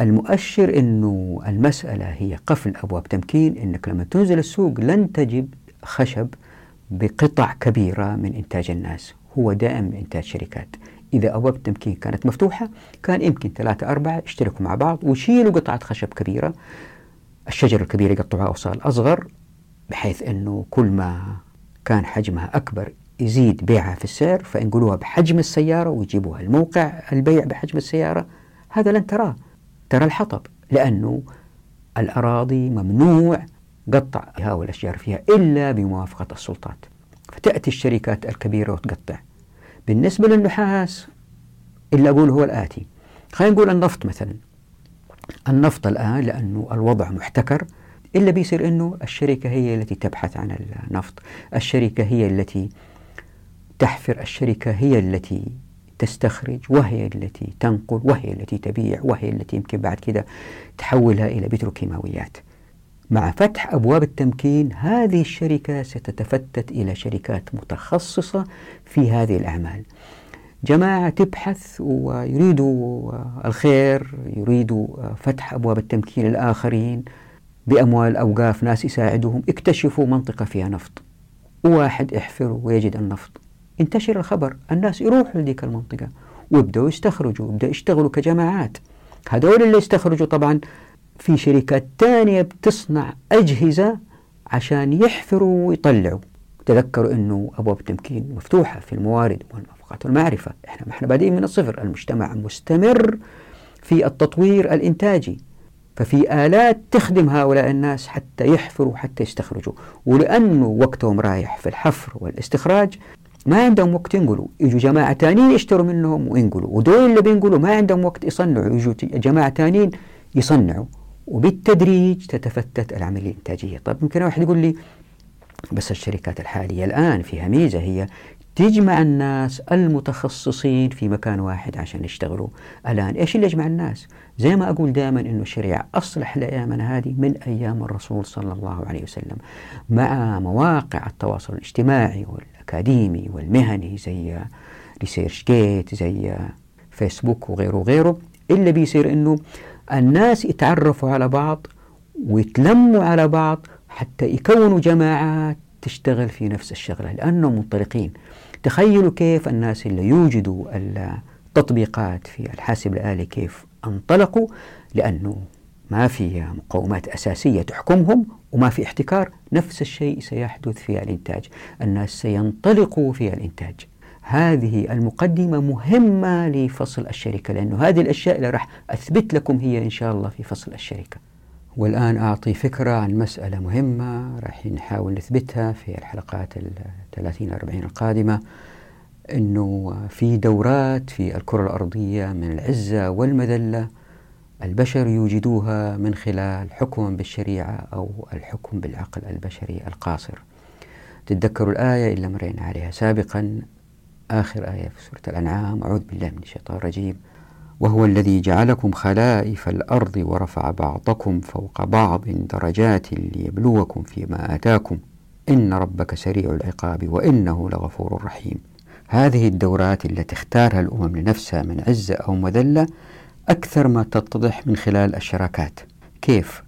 المؤشر أنه المسألة هي قفل أبواب تمكين أنك لما تنزل السوق لن تجد خشب بقطع كبيرة من إنتاج الناس. هو دائم إنتاج شركات. إذا أبواب التمكين كانت مفتوحة كان يمكن ثلاثة أربعة يشتركوا مع بعض ويشيلوا قطعة خشب كبيرة. الشجرة الكبيرة يقطعوها أوصال أصغر بحيث أنه كل ما كان حجمها أكبر يزيد بيعها في السعر فينقلوها بحجم السيارة ويجيبوها الموقع البيع بحجم السيارة. هذا لن تراه. ترى الحطب لأنه الأراضي ممنوع قطع هؤلاء الأشجار فيها إلا بموافقة السلطات. فتأتي الشركات الكبيرة وتقطع. بالنسبة للنحاس اللي أقول هو الآتي. خلينا نقول النفط مثلا. النفط الآن لأنه الوضع محتكر إلا بيصير أنه الشركة هي التي تبحث عن النفط. الشركة هي التي تحفر الشركة هي التي تستخرج وهي التي تنقل وهي التي تبيع وهي التي يمكن بعد كده تحولها إلى بتروكيماويات. مع فتح أبواب التمكين هذه الشركة ستتفتت إلى شركات متخصصة في هذه الأعمال. جماعة تبحث ويريدوا الخير يريدوا فتح أبواب التمكين الآخرين بأموال أوقاف ناس يساعدوهم اكتشفوا منطقة فيها نفط. وواحد يحفر ويجد النفط. انتشر الخبر الناس يروحوا لذيك المنطقة ويبدأوا يستخرجوا يبدأوا يشتغلوا كجماعات. هذول اللي يستخرجوا طبعا في شركات تانية بتصنع أجهزة عشان يحفروا ويطلعوا. تذكروا أنه أبواب التمكين مفتوحة في الموارد والموافقات والمعرفة. إحنا ما إحنا بادئين من الصفر. المجتمع مستمر في التطوير الإنتاجي. ففي آلات تخدم هؤلاء الناس حتى يحفروا حتى يستخرجوا. ولأنه وقتهم رايح في الحفر والاستخراج ما عندهم وقت ينقلوا. يجوا جماعة تانيين يشتروا منهم وينقلوا. ودول اللي بينقلوا ما عندهم وقت يصنعوا. يجوا جماعة تانيين يصنعوا. وبالتدريج تتفتت العملية الإنتاجية. طيب يمكن واحد يقول لي بس الشركات الحالية الآن فيها ميزة هي تجمع الناس المتخصصين في مكان واحد عشان يشتغلوا. الآن إيش اللي يجمع الناس؟ زي ما أقول دائما أنه الشريعة أصلح لأيامنا هذه من أيام الرسول صلى الله عليه وسلم مع مواقع التواصل الاجتماعي والأكاديمي والمهني زي ريسيرش جيت زي فيسبوك وغيره وغيره. اللي بيصير أنه الناس يتعرفوا على بعض ويتلموا على بعض حتى يكونوا جماعات تشتغل في نفس الشغلة لأنهم منطلقين. تخيلوا كيف الناس اللي يوجدوا التطبيقات في الحاسب الآلي كيف انطلقوا لأنه ما في مقومات أساسية تحكمهم وما في احتكار نفس الشيء سيحدث في الإنتاج. الناس سينطلقوا في الإنتاج. هذه المقدمة مهمة لفصل الشركة لأنه هذه الأشياء اللي راح أثبت لكم هي إن شاء الله في فصل الشركة. والآن أعطي فكرة عن مسألة مهمة راح نحاول نثبتها في الحلقات الثلاثين أربعين القادمة أنه في دورات في الكرة الأرضية من العزة والمذلة البشر يوجدوها من خلال حكم بالشريعة أو الحكم بالعقل البشري القاصر. تتذكروا الآية اللي مرينا عليها سابقا آخر آية في سورة الأنعام أعوذ بالله من الشيطان الرجيم. وهو الذي جعلكم خلائف الأرض ورفع بعضكم فوق بعض درجات ليبلوكم فيما آتاكم. إن ربك سريع العقاب وإنه لغفور رحيم. هذه الدورات التي اختارها الأمم لنفسها من عزة أو مذلة أكثر ما تتضح من خلال الشراكات. كيف؟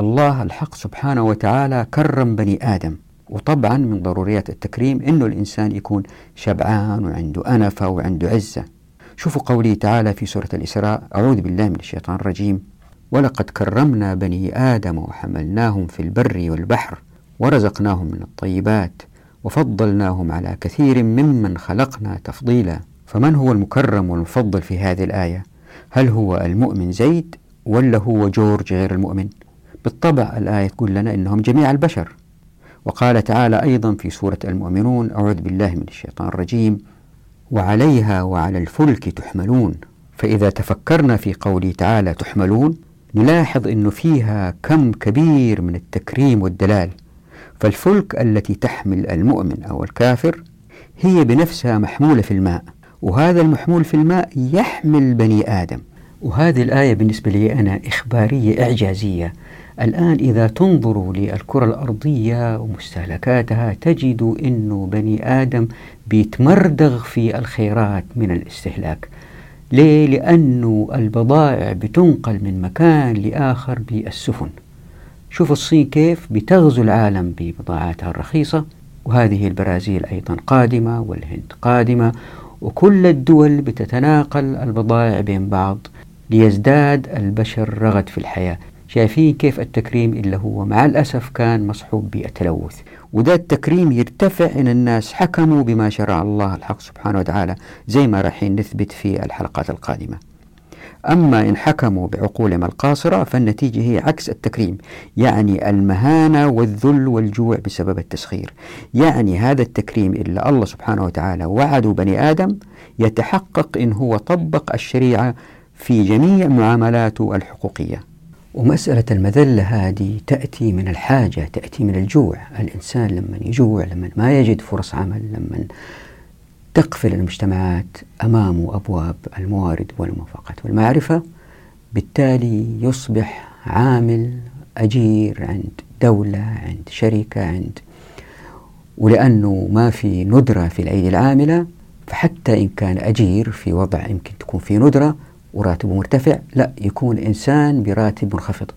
الله الحق سبحانه وتعالى كرم بني آدم. وطبعا من ضروريات التكريم أنه الإنسان يكون شبعان وعنده أنفة وعنده عزة. شوفوا قوله تعالى في سورة الإسراء أعوذ بالله من الشيطان الرجيم ولقد كرمنا بني آدم وحملناهم في البر والبحر ورزقناهم من الطيبات وفضلناهم على كثير ممن خلقنا تفضيلا. فمن هو المكرم والمفضل في هذه الآية؟ هل هو المؤمن زيد ولا هو جورج غير المؤمن؟ بالطبع الآية تقول لنا إنهم جميع البشر. وقال تعالى أيضا في سورة المؤمنون أعوذ بالله من الشيطان الرجيم. وعليها وعلى الفلك تحملون. فإذا تفكرنا في قوله تعالى تحملون نلاحظ أنه فيها كم كبير من التكريم والدلال. فالفلك التي تحمل المؤمن أو الكافر هي بنفسها محمولة في الماء. وهذا المحمول في الماء يحمل بني آدم. وهذه الآية بالنسبة لي أنا إخبارية إعجازية. الآن إذا تنظروا للكرة الأرضية ومستهلكاتها تجدوا أنه بني آدم بيتمردغ في الخيرات من الاستهلاك. ليه؟ لأنه البضائع بتنقل من مكان لآخر بالسفن. شوفوا الصين كيف بتغزو العالم ببضاعاتها الرخيصة وهذه البرازيل أيضا قادمة والهند قادمة وكل الدول بتتناقل البضائع بين بعض ليزداد البشر رغد في الحياة. شايفين كيف التكريم اللي هو. مع الأسف كان مصحوب بالتلوث. وده التكريم يرتفع إن الناس حكموا بما شرع الله الحق سبحانه وتعالى زي ما راح نثبت في الحلقات القادمة. أما إن حكموا بعقولهم القاصرة فالنتيجة هي عكس التكريم. يعني المهانة والذل والجوع بسبب التسخير. يعني هذا التكريم إلا الله سبحانه وتعالى وعدوا بني آدم يتحقق إن هو طبق الشريعة في جميع معاملاته الحقوقية. ومسألة المذلة هذه تأتي من الحاجة تأتي من الجوع. الإنسان لما يجوع لما ما يجد فرص عمل لما تقفل المجتمعات أمامه أبواب الموارد والموافقات والمعرفة بالتالي يصبح عامل أجير عند دولة عند شركة عند ولأنه ما في ندرة في الأيدي العاملة فحتى إن كان أجير في وضع يمكن تكون في ندرة وراتبه مرتفع لا يكون إنسان براتب منخفض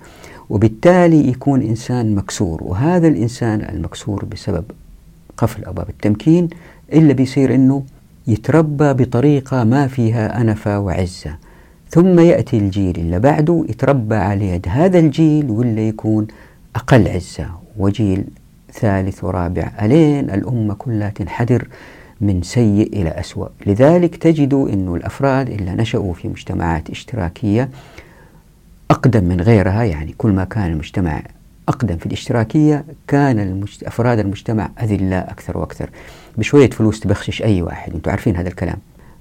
وبالتالي يكون إنسان مكسور وهذا الإنسان المكسور بسبب قفل أبواب التمكين إلا بيصير أنه يتربى بطريقة ما فيها أنفة وعزة ثم يأتي الجيل اللي بعده يتربى على يد هذا الجيل ولا يكون أقل عزة. وجيل ثالث ورابع ألين الأمة كلها تنحدر من سيء إلى أسوأ. لذلك تجدوا أن الأفراد اللي نشأوا في مجتمعات اشتراكية أقدم من غيرها يعني كل ما كان المجتمع أقدم في الاشتراكية كان المجت... أفراد المجتمع أذلاء أكثر وأكثر. بشوية فلوس تبخشش أي واحد. أنتم عارفين هذا الكلام.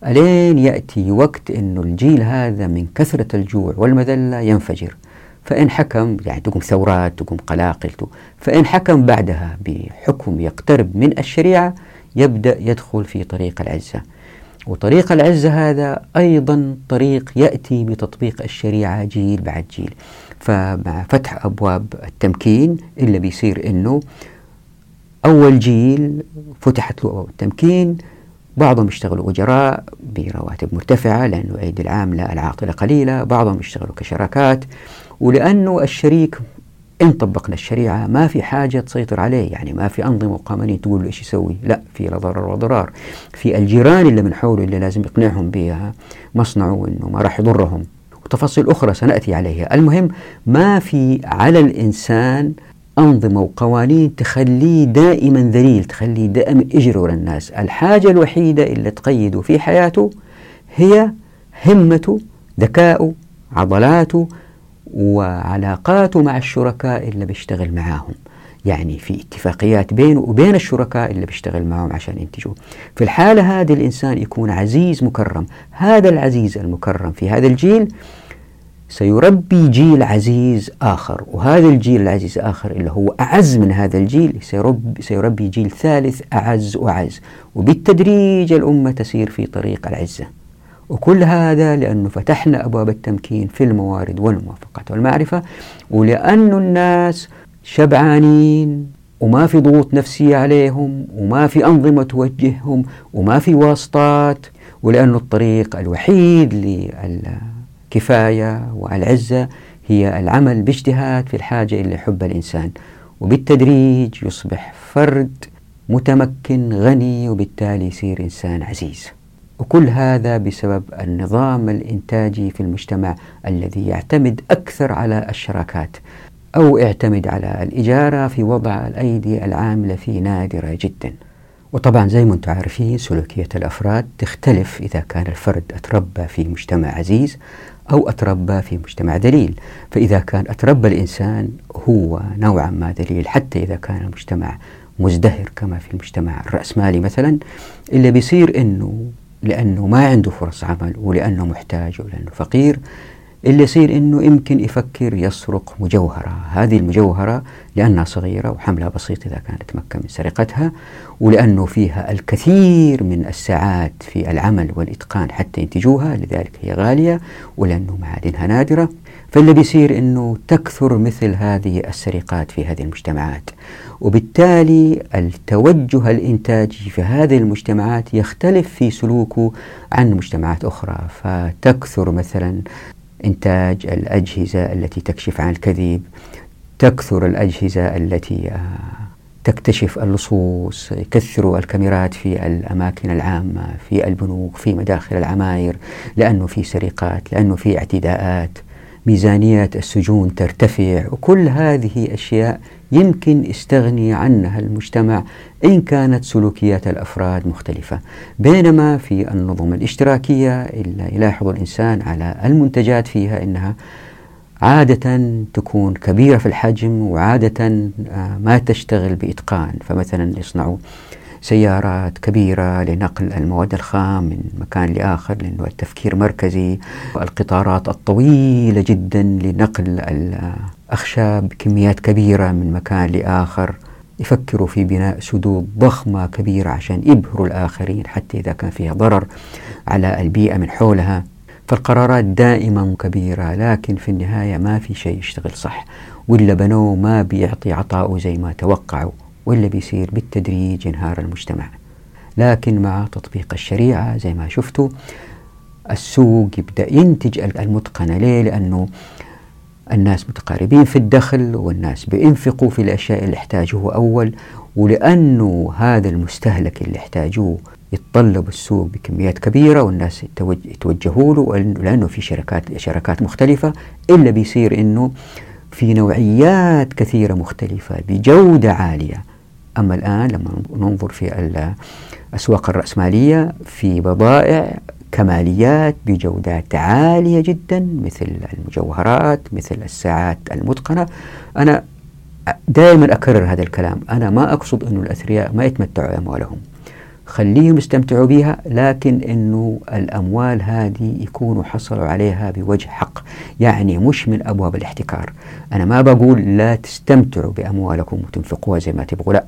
ألين يأتي وقت أنه الجيل هذا من كثرة الجوع والمذلة ينفجر. فإن حكم يعني تقوم ثورات تقوم قلاقل فإن حكم بعدها بحكم يقترب من الشريعة يبدأ يدخل في طريق العزة. وطريق العزة هذا أيضا طريق يأتي بتطبيق الشريعة جيل بعد جيل. فمع فتح أبواب التمكين إلا بيصير أنه أول جيل فتحت له أبواب التمكين بعضهم يشتغلوا أجراء برواتب مرتفعة لأنه أيدي العاملة العاطلة قليلة بعضهم يشتغلوا كشراكات. ولأنه الشريك إن طبقنا الشريعة ما في حاجة تسيطر عليه يعني ما في أنظمة وقوانين تقول له إيش يسوي لا في لا ضرر وضرار في الجيران اللي من حوله اللي لازم يقنعهم بها مصنعه إنه ما راح يضرهم. وتفاصيل أخرى سنأتي عليها. المهم ما في على الإنسان أنظمة وقوانين تخليه دائما ذليل تخليه دائما يجري ورا الناس. الحاجة الوحيدة اللي تقيده في حياته هي همته ذكاؤه عضلاته وعلاقاته مع الشركاء اللي بيشتغل معاهم. يعني في اتفاقيات بينه وبين الشركاء اللي بيشتغل معهم عشان ينتجوا. في الحالة هذه الإنسان يكون عزيز مكرم. هذا العزيز المكرم في هذا الجيل سيربي جيل عزيز آخر. وهذا الجيل العزيز آخر اللي هو أعز من هذا الجيل سيربي, سيربي جيل ثالث أعز وأعز. وبالتدريج الأمة تسير في طريق العزة. وكل هذا لأنه فتحنا أبواب التمكين في الموارد والموافقات والمعرفة ولأن الناس شبعانين وما في ضغوط نفسية عليهم وما في أنظمة توجههم وما في واسطات ولأنه الطريق الوحيد للكفاية والعزة هي العمل باجتهاد في الحاجة إلى حب الإنسان. وبالتدريج يصبح فرد متمكن غني وبالتالي يصير إنسان عزيز. وكل هذا بسبب النظام الإنتاجي في المجتمع الذي يعتمد أكثر على الشراكات أو يعتمد على الإجارة في وضع الأيدي العاملة فيه نادرة جدا. وطبعا زي ما أنتم عارفين سلوكية الأفراد تختلف إذا كان الفرد أتربى في مجتمع عزيز أو أتربى في مجتمع ذليل. فإذا كان أتربى الإنسان هو نوعا ما ذليل حتى إذا كان المجتمع مزدهر كما في المجتمع الرأسمالي مثلا اللي بيصير أنه لأنه ما عنده فرص عمل ولأنه محتاج ولأنه فقير اللي يصير أنه يمكن يفكر يسرق مجوهرة. هذه المجوهرة لأنها صغيرة وحملها بسيط إذا كان يتمكن من سرقتها ولأنه فيها الكثير من الساعات في العمل والإتقان حتى ينتجوها لذلك هي غالية ولأنه معادنها نادرة. فاللي بيصير أنه تكثر مثل هذه السرقات في هذه المجتمعات. وبالتالي التوجه الإنتاجي في هذه المجتمعات يختلف في سلوكه عن مجتمعات أخرى. فتكثر مثلا إنتاج الأجهزة التي تكشف عن الكذب تكثر الأجهزة التي آه، تكتشف اللصوص يكثروا الكاميرات في الأماكن العامة في البنوك في مداخل العماير لأنه في سرقات لأنه في اعتداءات. ميزانية السجون ترتفع وكل هذه أشياء يمكن يستغني عنها المجتمع إن كانت سلوكيات الأفراد مختلفة. بينما في النظم الاشتراكية إلا يلاحظ الإنسان على المنتجات فيها إنها عادة تكون كبيرة في الحجم وعادة آه، ما تشتغل بإتقان. فمثلا يصنعوا سيارات كبيرة لنقل المواد الخام من مكان لآخر لأنه التفكير مركزي القطارات الطويلة جدا لنقل الأخشاب بكميات كبيرة من مكان لآخر. يفكروا في بناء سدود ضخمة كبيرة عشان يبهروا الآخرين حتى إذا كان فيها ضرر على البيئة من حولها. فالقرارات دائما كبيرة لكن في النهاية ما في شيء يشتغل صح واللي بنوه ما بيعطي عطاؤه زي ما توقعوا. واللي بيصير بالتدريج انهار المجتمع. لكن مع تطبيق الشريعة زي ما شفتوا السوق يبدأ ينتج المتقنة. ليه؟ لأنه الناس متقاربين في الدخل والناس بينفقوا في الأشياء اللي يحتاجوها أول ولأنه هذا المستهلك اللي يحتاجوه يتطلب السوق بكميات كبيرة والناس يتوجهوا له لأنه في شركات شركات مختلفة. إلا بيصير إنه في نوعيات كثيرة مختلفة بجودة عالية. أما الآن لما ننظر في الأسواق الرأسمالية في بضائع كماليات بجودات عالية جدا مثل المجوهرات مثل الساعات المتقنة. أنا دائما أكرر هذا الكلام. أنا ما أقصد أن الأثرياء ما يتمتعوا بأموالهم. خليهم يستمتعوا بها لكن أنه الأموال هذه يكونوا حصلوا عليها بوجه حق يعني مش من أبواب الاحتكار. أنا ما بقول لا تستمتعوا بأموالكم وتنفقوها زي ما تبغوا لا.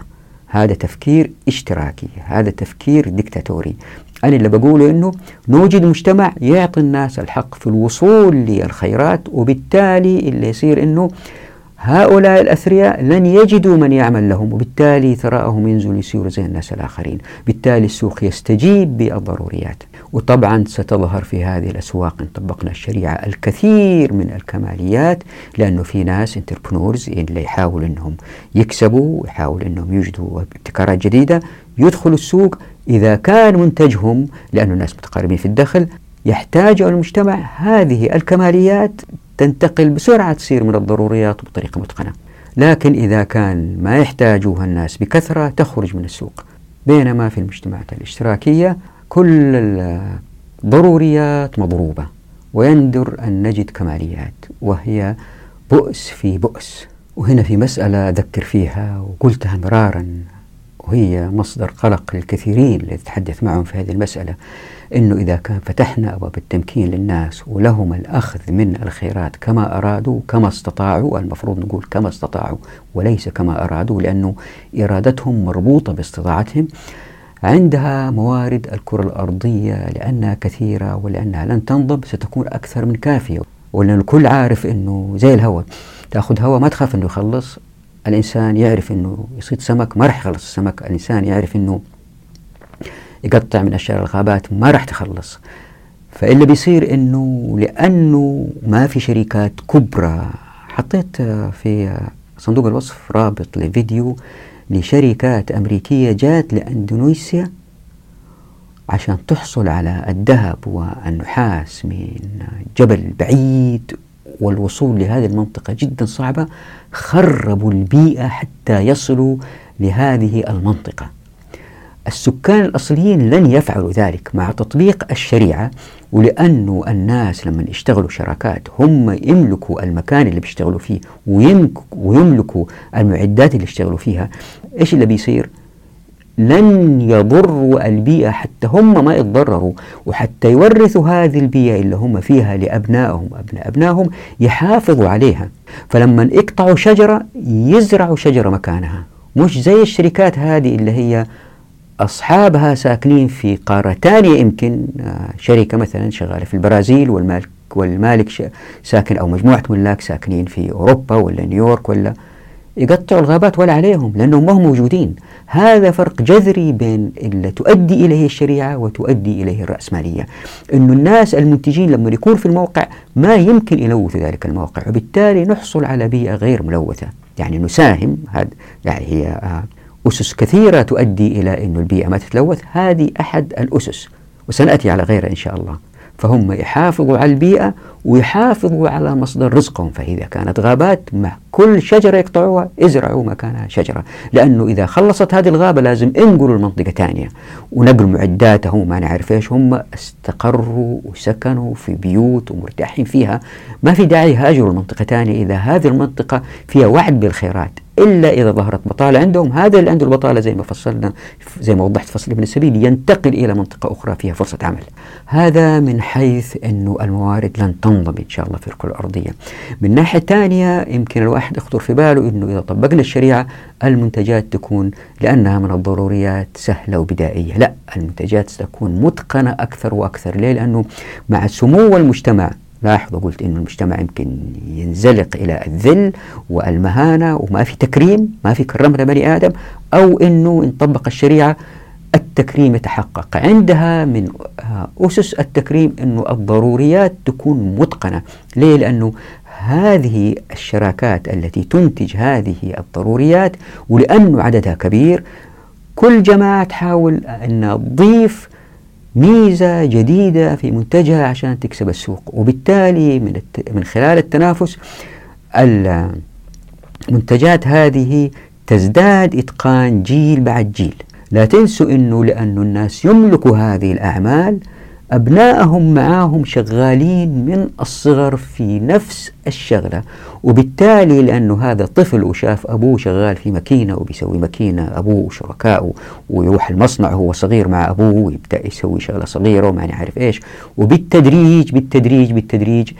هذا تفكير اشتراكي هذا تفكير ديكتاتوري. أنا اللي بقوله أنه نوجد مجتمع يعطي الناس الحق في الوصول للخيرات وبالتالي اللي يصير أنه هؤلاء الأثرياء لن يجدوا من يعمل لهم وبالتالي ثراءهم ينزل يصير زي الناس الآخرين. بالتالي السوق يستجيب بالضروريات. وطبعا ستظهر في هذه الأسواق إن طبقنا الشريعة الكثير من الكماليات لأنه في ناس انتربرونورز اللي يحاولوا أنهم يكسبوا ويحاولوا أنهم يوجدوا ابتكارات جديدة يدخلوا السوق. إذا كان منتجهم لأن الناس متقاربين في الدخل يحتاج المجتمع. هذه الكماليات تنتقل بسرعة تصير من الضروريات بطريقة متقنة. لكن إذا كان ما يحتاجوها الناس بكثرة تخرج من السوق. بينما في المجتمعات الاشتراكية كل الضروريات مضروبة. ويندر أن نجد كماليات وهي بؤس في بؤس. وهنا في مسألة أذكر فيها وقلتها مرارا وهي مصدر قلق للكثيرين اللي تتحدث معهم في هذه المسألة. أنه إذا كان فتحنا أبواب التمكين للناس ولهم الأخذ من الخيرات كما أرادوا كما استطاعوا المفروض نقول كما استطاعوا وليس كما أرادوا لأنه إرادتهم مربوطة باستطاعتهم. عندها موارد الكرة الأرضية لأنها كثيرة ولأنها لن تنضب ستكون أكثر من كافية. ولأن الكل عارف أنه زي الهواء تأخذ هواء ما تخاف أنه يخلص. الإنسان يعرف أنه يصيد سمك ما راح يخلص السمك. الإنسان يعرف أنه يقطع من أشجار الغابات ما راح تخلص. فاللي بيصير أنه لأنه ما في شركات كبرى حطيت في صندوق الوصف رابط لفيديو لشركات أمريكية جات لأندونيسيا عشان تحصل على الذهب والنحاس من جبل بعيد والوصول لهذه المنطقة جدا صعبة خربوا البيئة حتى يصلوا لهذه المنطقة. السكان الأصليين لن يفعلوا ذلك مع تطبيق الشريعة ولأنه الناس لما يشتغلوا شراكات هم يملكوا المكان اللي بيشتغلوا فيه ويملكوا المعدات اللي يشتغلوا فيها. إيش اللي بيصير؟ لن يضروا البيئة حتى هم ما يتضرروا وحتى يورثوا هذه البيئة اللي هم فيها لأبنائهم أبناء أبنائهم يحافظوا عليها. فلما يقطعوا شجرة يزرعوا شجرة مكانها. مش زي الشركات هذه اللي هي أصحابها ساكنين في قارة ثانية يمكن آه، شركة مثلا شغالة في البرازيل والمالك والمالك ساكن أو مجموعة ملاك ساكنين في أوروبا ولا نيويورك ولا يقطعوا الغابات ولا عليهم لأنهم ما هم موجودين. هذا فرق جذري بين اللي تؤدي إليه الشريعة وتؤدي إليه الرأسمالية. أن الناس المنتجين لما يكون في الموقع ما يمكن يلوث ذلك الموقع وبالتالي نحصل على بيئة غير ملوثة. يعني نساهم هذا يعني هي آه أسس كثيرة تؤدي إلى أن البيئة ما تتلوث. هذه أحد الأسس وسنأتي على غيرها إن شاء الله. فهم يحافظوا على البيئة ويحافظوا على مصدر رزقهم. فإذا كانت غابات مع كل شجرة يقطعوها ازرعوا مكانها شجرة. لأنه إذا خلصت هذه الغابة لازم انقلوا المنطقة ثانية ونقلوا معداتهم ما نعرف إيش. هم استقروا وسكنوا في بيوت ومرتاحين فيها. ما في داعي يهاجروا المنطقة ثانية إذا هذه المنطقة فيها وعد بالخيرات. إلا إذا ظهرت بطالة عندهم. هذا اللي عنده البطالة زي ما فصلنا زي ما وضحت فصل ابن السبيل ينتقل إلى منطقة أخرى فيها فرصة عمل. هذا من حيث أنه الموارد لن تنضم إن شاء الله في الكرة الأرضية. من ناحية ثانية يمكن الواحد يخطر في باله أنه إذا طبقنا الشريعة المنتجات تكون لأنها من الضروريات سهلة وبدائية. لا المنتجات ستكون متقنة أكثر وأكثر. ليه؟ لأنه مع سمو المجتمع لاحظوا قلت إنه المجتمع يمكن ينزلق إلى الذل والمهانة وما في تكريم ما في كرمنا بني آدم أو إنه إن طبق الشريعة التكريم يتحقق. عندها من أسس التكريم إنه الضروريات تكون متقنة. ليه؟ لأنه هذه الشراكات التي تنتج هذه الضروريات ولأنه عددها كبير كل جماعة تحاول أن تضيف ميزة جديدة في منتجها عشان تكسب السوق. وبالتالي من, الت... من خلال التنافس المنتجات هذه تزداد إتقان جيل بعد جيل. لا تنسوا أنه لأن الناس يملكوا هذه الأعمال أبنائهم معاهم شغالين من الصغر في نفس الشغلة. وبالتالي لأنه هذا طفل وشاف أبوه شغال في ماكينة وبيسوي ماكينة أبوه وشركائه ويروح المصنع وهو صغير مع أبوه ويبدأ يسوي شغلة صغيرة وما نعرف إيش. وبالتدريج بالتدريج بالتدريج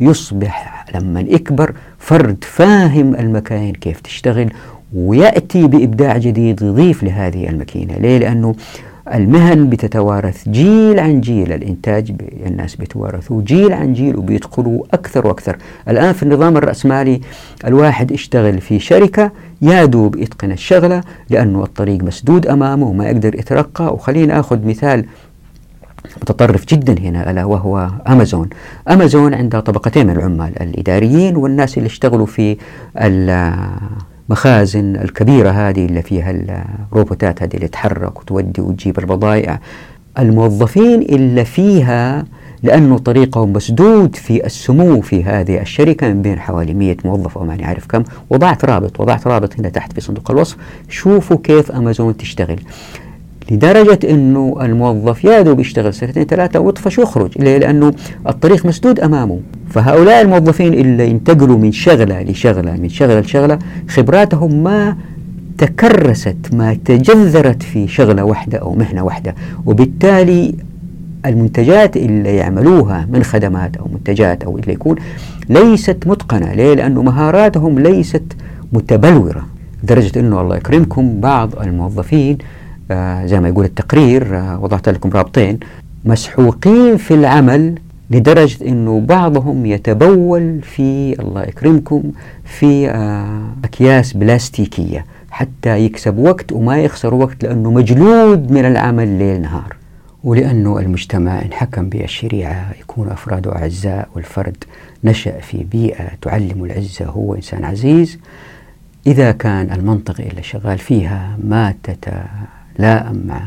يصبح لما يكبر فرد فاهم المكاين كيف تشتغل ويأتي بإبداع جديد يضيف لهذه الماكينة. ليه؟ لأنه المهن بتتوارث جيل عن جيل الإنتاج الناس بيتوارثوا جيل عن جيل وبيدخلوا أكثر وأكثر. الآن في النظام الرأسمالي الواحد يشتغل في شركة يا دوب الشغلة لأنه الطريق مسدود أمامه وما يقدر يترقى. وخلينا أخذ مثال متطرف جدا هنا ألا وهو أمازون. أمازون عندها طبقتين من العمال الإداريين والناس اللي اشتغلوا في المخازن الكبيرة هذه اللي فيها الروبوتات هذه اللي تتحرك وتودي وتجيب البضائع. الموظفين اللي فيها لأنه طريقهم مسدود في السمو في هذه الشركة من بين حوالي 100 موظف أو ما نعرف كم وضعت رابط وضعت رابط هنا تحت في صندوق الوصف. شوفوا كيف أمازون تشتغل. لدرجة أنه الموظف يا دوب يشتغل سنتين ثلاثة ويطفش ويخرج. ليه؟ لأنه الطريق مسدود أمامه. فهؤلاء الموظفين اللي ينتقلوا من شغلة لشغلة من شغلة لشغلة خبراتهم ما تكرست ما تجذرت في شغلة واحدة أو مهنة واحدة وبالتالي المنتجات اللي يعملوها من خدمات أو منتجات أو اللي يكون ليست متقنة. ليه؟ لأنه مهاراتهم ليست متبلورة. لدرجة أنه الله يكرمكم بعض الموظفين زي ما يقول التقرير آه وضعت لكم رابطين مسحوقين في العمل لدرجة أنه بعضهم يتبول في الله يكرمكم في آه أكياس بلاستيكية حتى يكسب وقت وما يخسر وقت لأنه مجلود من العمل ليل نهار. ولأنه المجتمع إن حكم بالشريعة يكون أفراده أعزاء والفرد نشأ في بيئة تعلم العزة هو إنسان عزيز. إذا كان المنطقة اللي شغال فيها ما تتلائم مع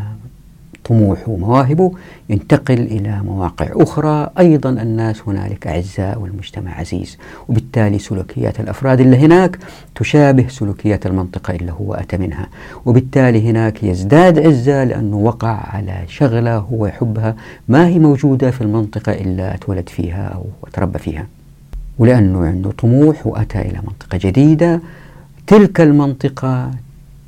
طموحه ومواهبه ينتقل إلى مواقع أخرى. أيضا الناس هنالك أعزاء والمجتمع عزيز وبالتالي سلوكيات الأفراد اللي هناك تشابه سلوكيات المنطقة اللي هو أتى منها. وبالتالي هناك يزداد عزة لأنه وقع على شغلة هو يحبها. ما هي موجودة في المنطقة إلا أتولد فيها أو تربى فيها. ولأنه عنده طموح وأتى إلى منطقة جديدة تلك المنطقة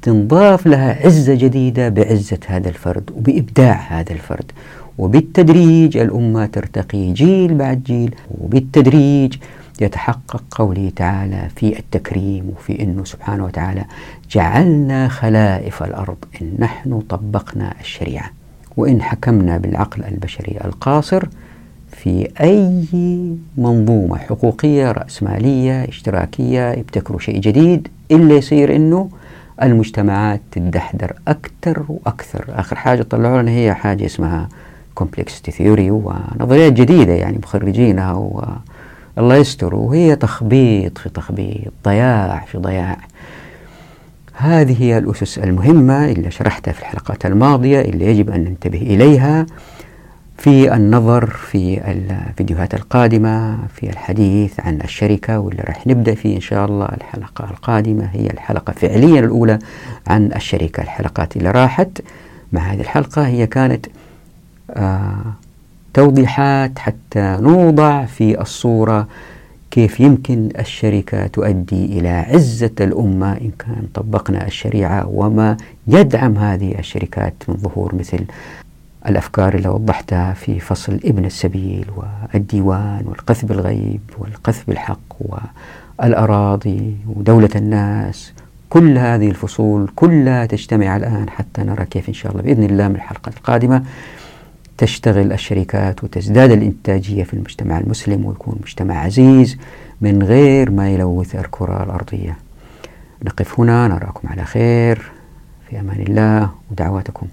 تنضاف لها عزة جديدة بعزة هذا الفرد وبإبداع هذا الفرد. وبالتدريج الأمة ترتقي جيل بعد جيل وبالتدريج يتحقق قوله تعالى في التكريم وفي أنه سبحانه وتعالى جعلنا خلائف الأرض إن نحن طبقنا الشريعة وإن حكمنا بالعقل البشري القاصر في أي منظومة حقوقية رأسمالية اشتراكية يبتكروا شيء جديد إلا يصير أنه المجتمعات تدحدر أكثر وأكثر. آخر حاجة طلعوا لنا هي حاجة اسمها complexity theory ونظريات جديدة يعني مخرجينها والله يستر. وهي تخبيط في تخبيط ضياع في ضياع. هذه هي الأسس المهمة اللي شرحتها في الحلقات الماضية اللي يجب أن ننتبه إليها. في النظر في الفيديوهات القادمة في الحديث عن الشركة واللي راح نبدأ فيه إن شاء الله. الحلقة القادمة هي الحلقة فعليا الأولى عن الشركة. الحلقات اللي راحت مع هذه الحلقة هي كانت آه توضيحات حتى نوضع في الصورة كيف يمكن الشركة تؤدي إلى عزة الأمة إن كان طبقنا الشريعة وما يدعم هذه الشركات من ظهور مثل الأفكار اللي وضحتها في فصل ابن السبيل والديوان والقذف بالغيب والقذف بالحق والأراضي ودولة الناس. كل هذه الفصول كلها تجتمع الآن حتى نرى كيف إن شاء الله بإذن الله من الحلقة القادمة تشتغل الشركات وتزداد الإنتاجية في المجتمع المسلم ويكون مجتمع عزيز من غير ما يلوث الكرة الأرضية. نقف هنا نراكم على خير. في أمان الله ودعواتكم.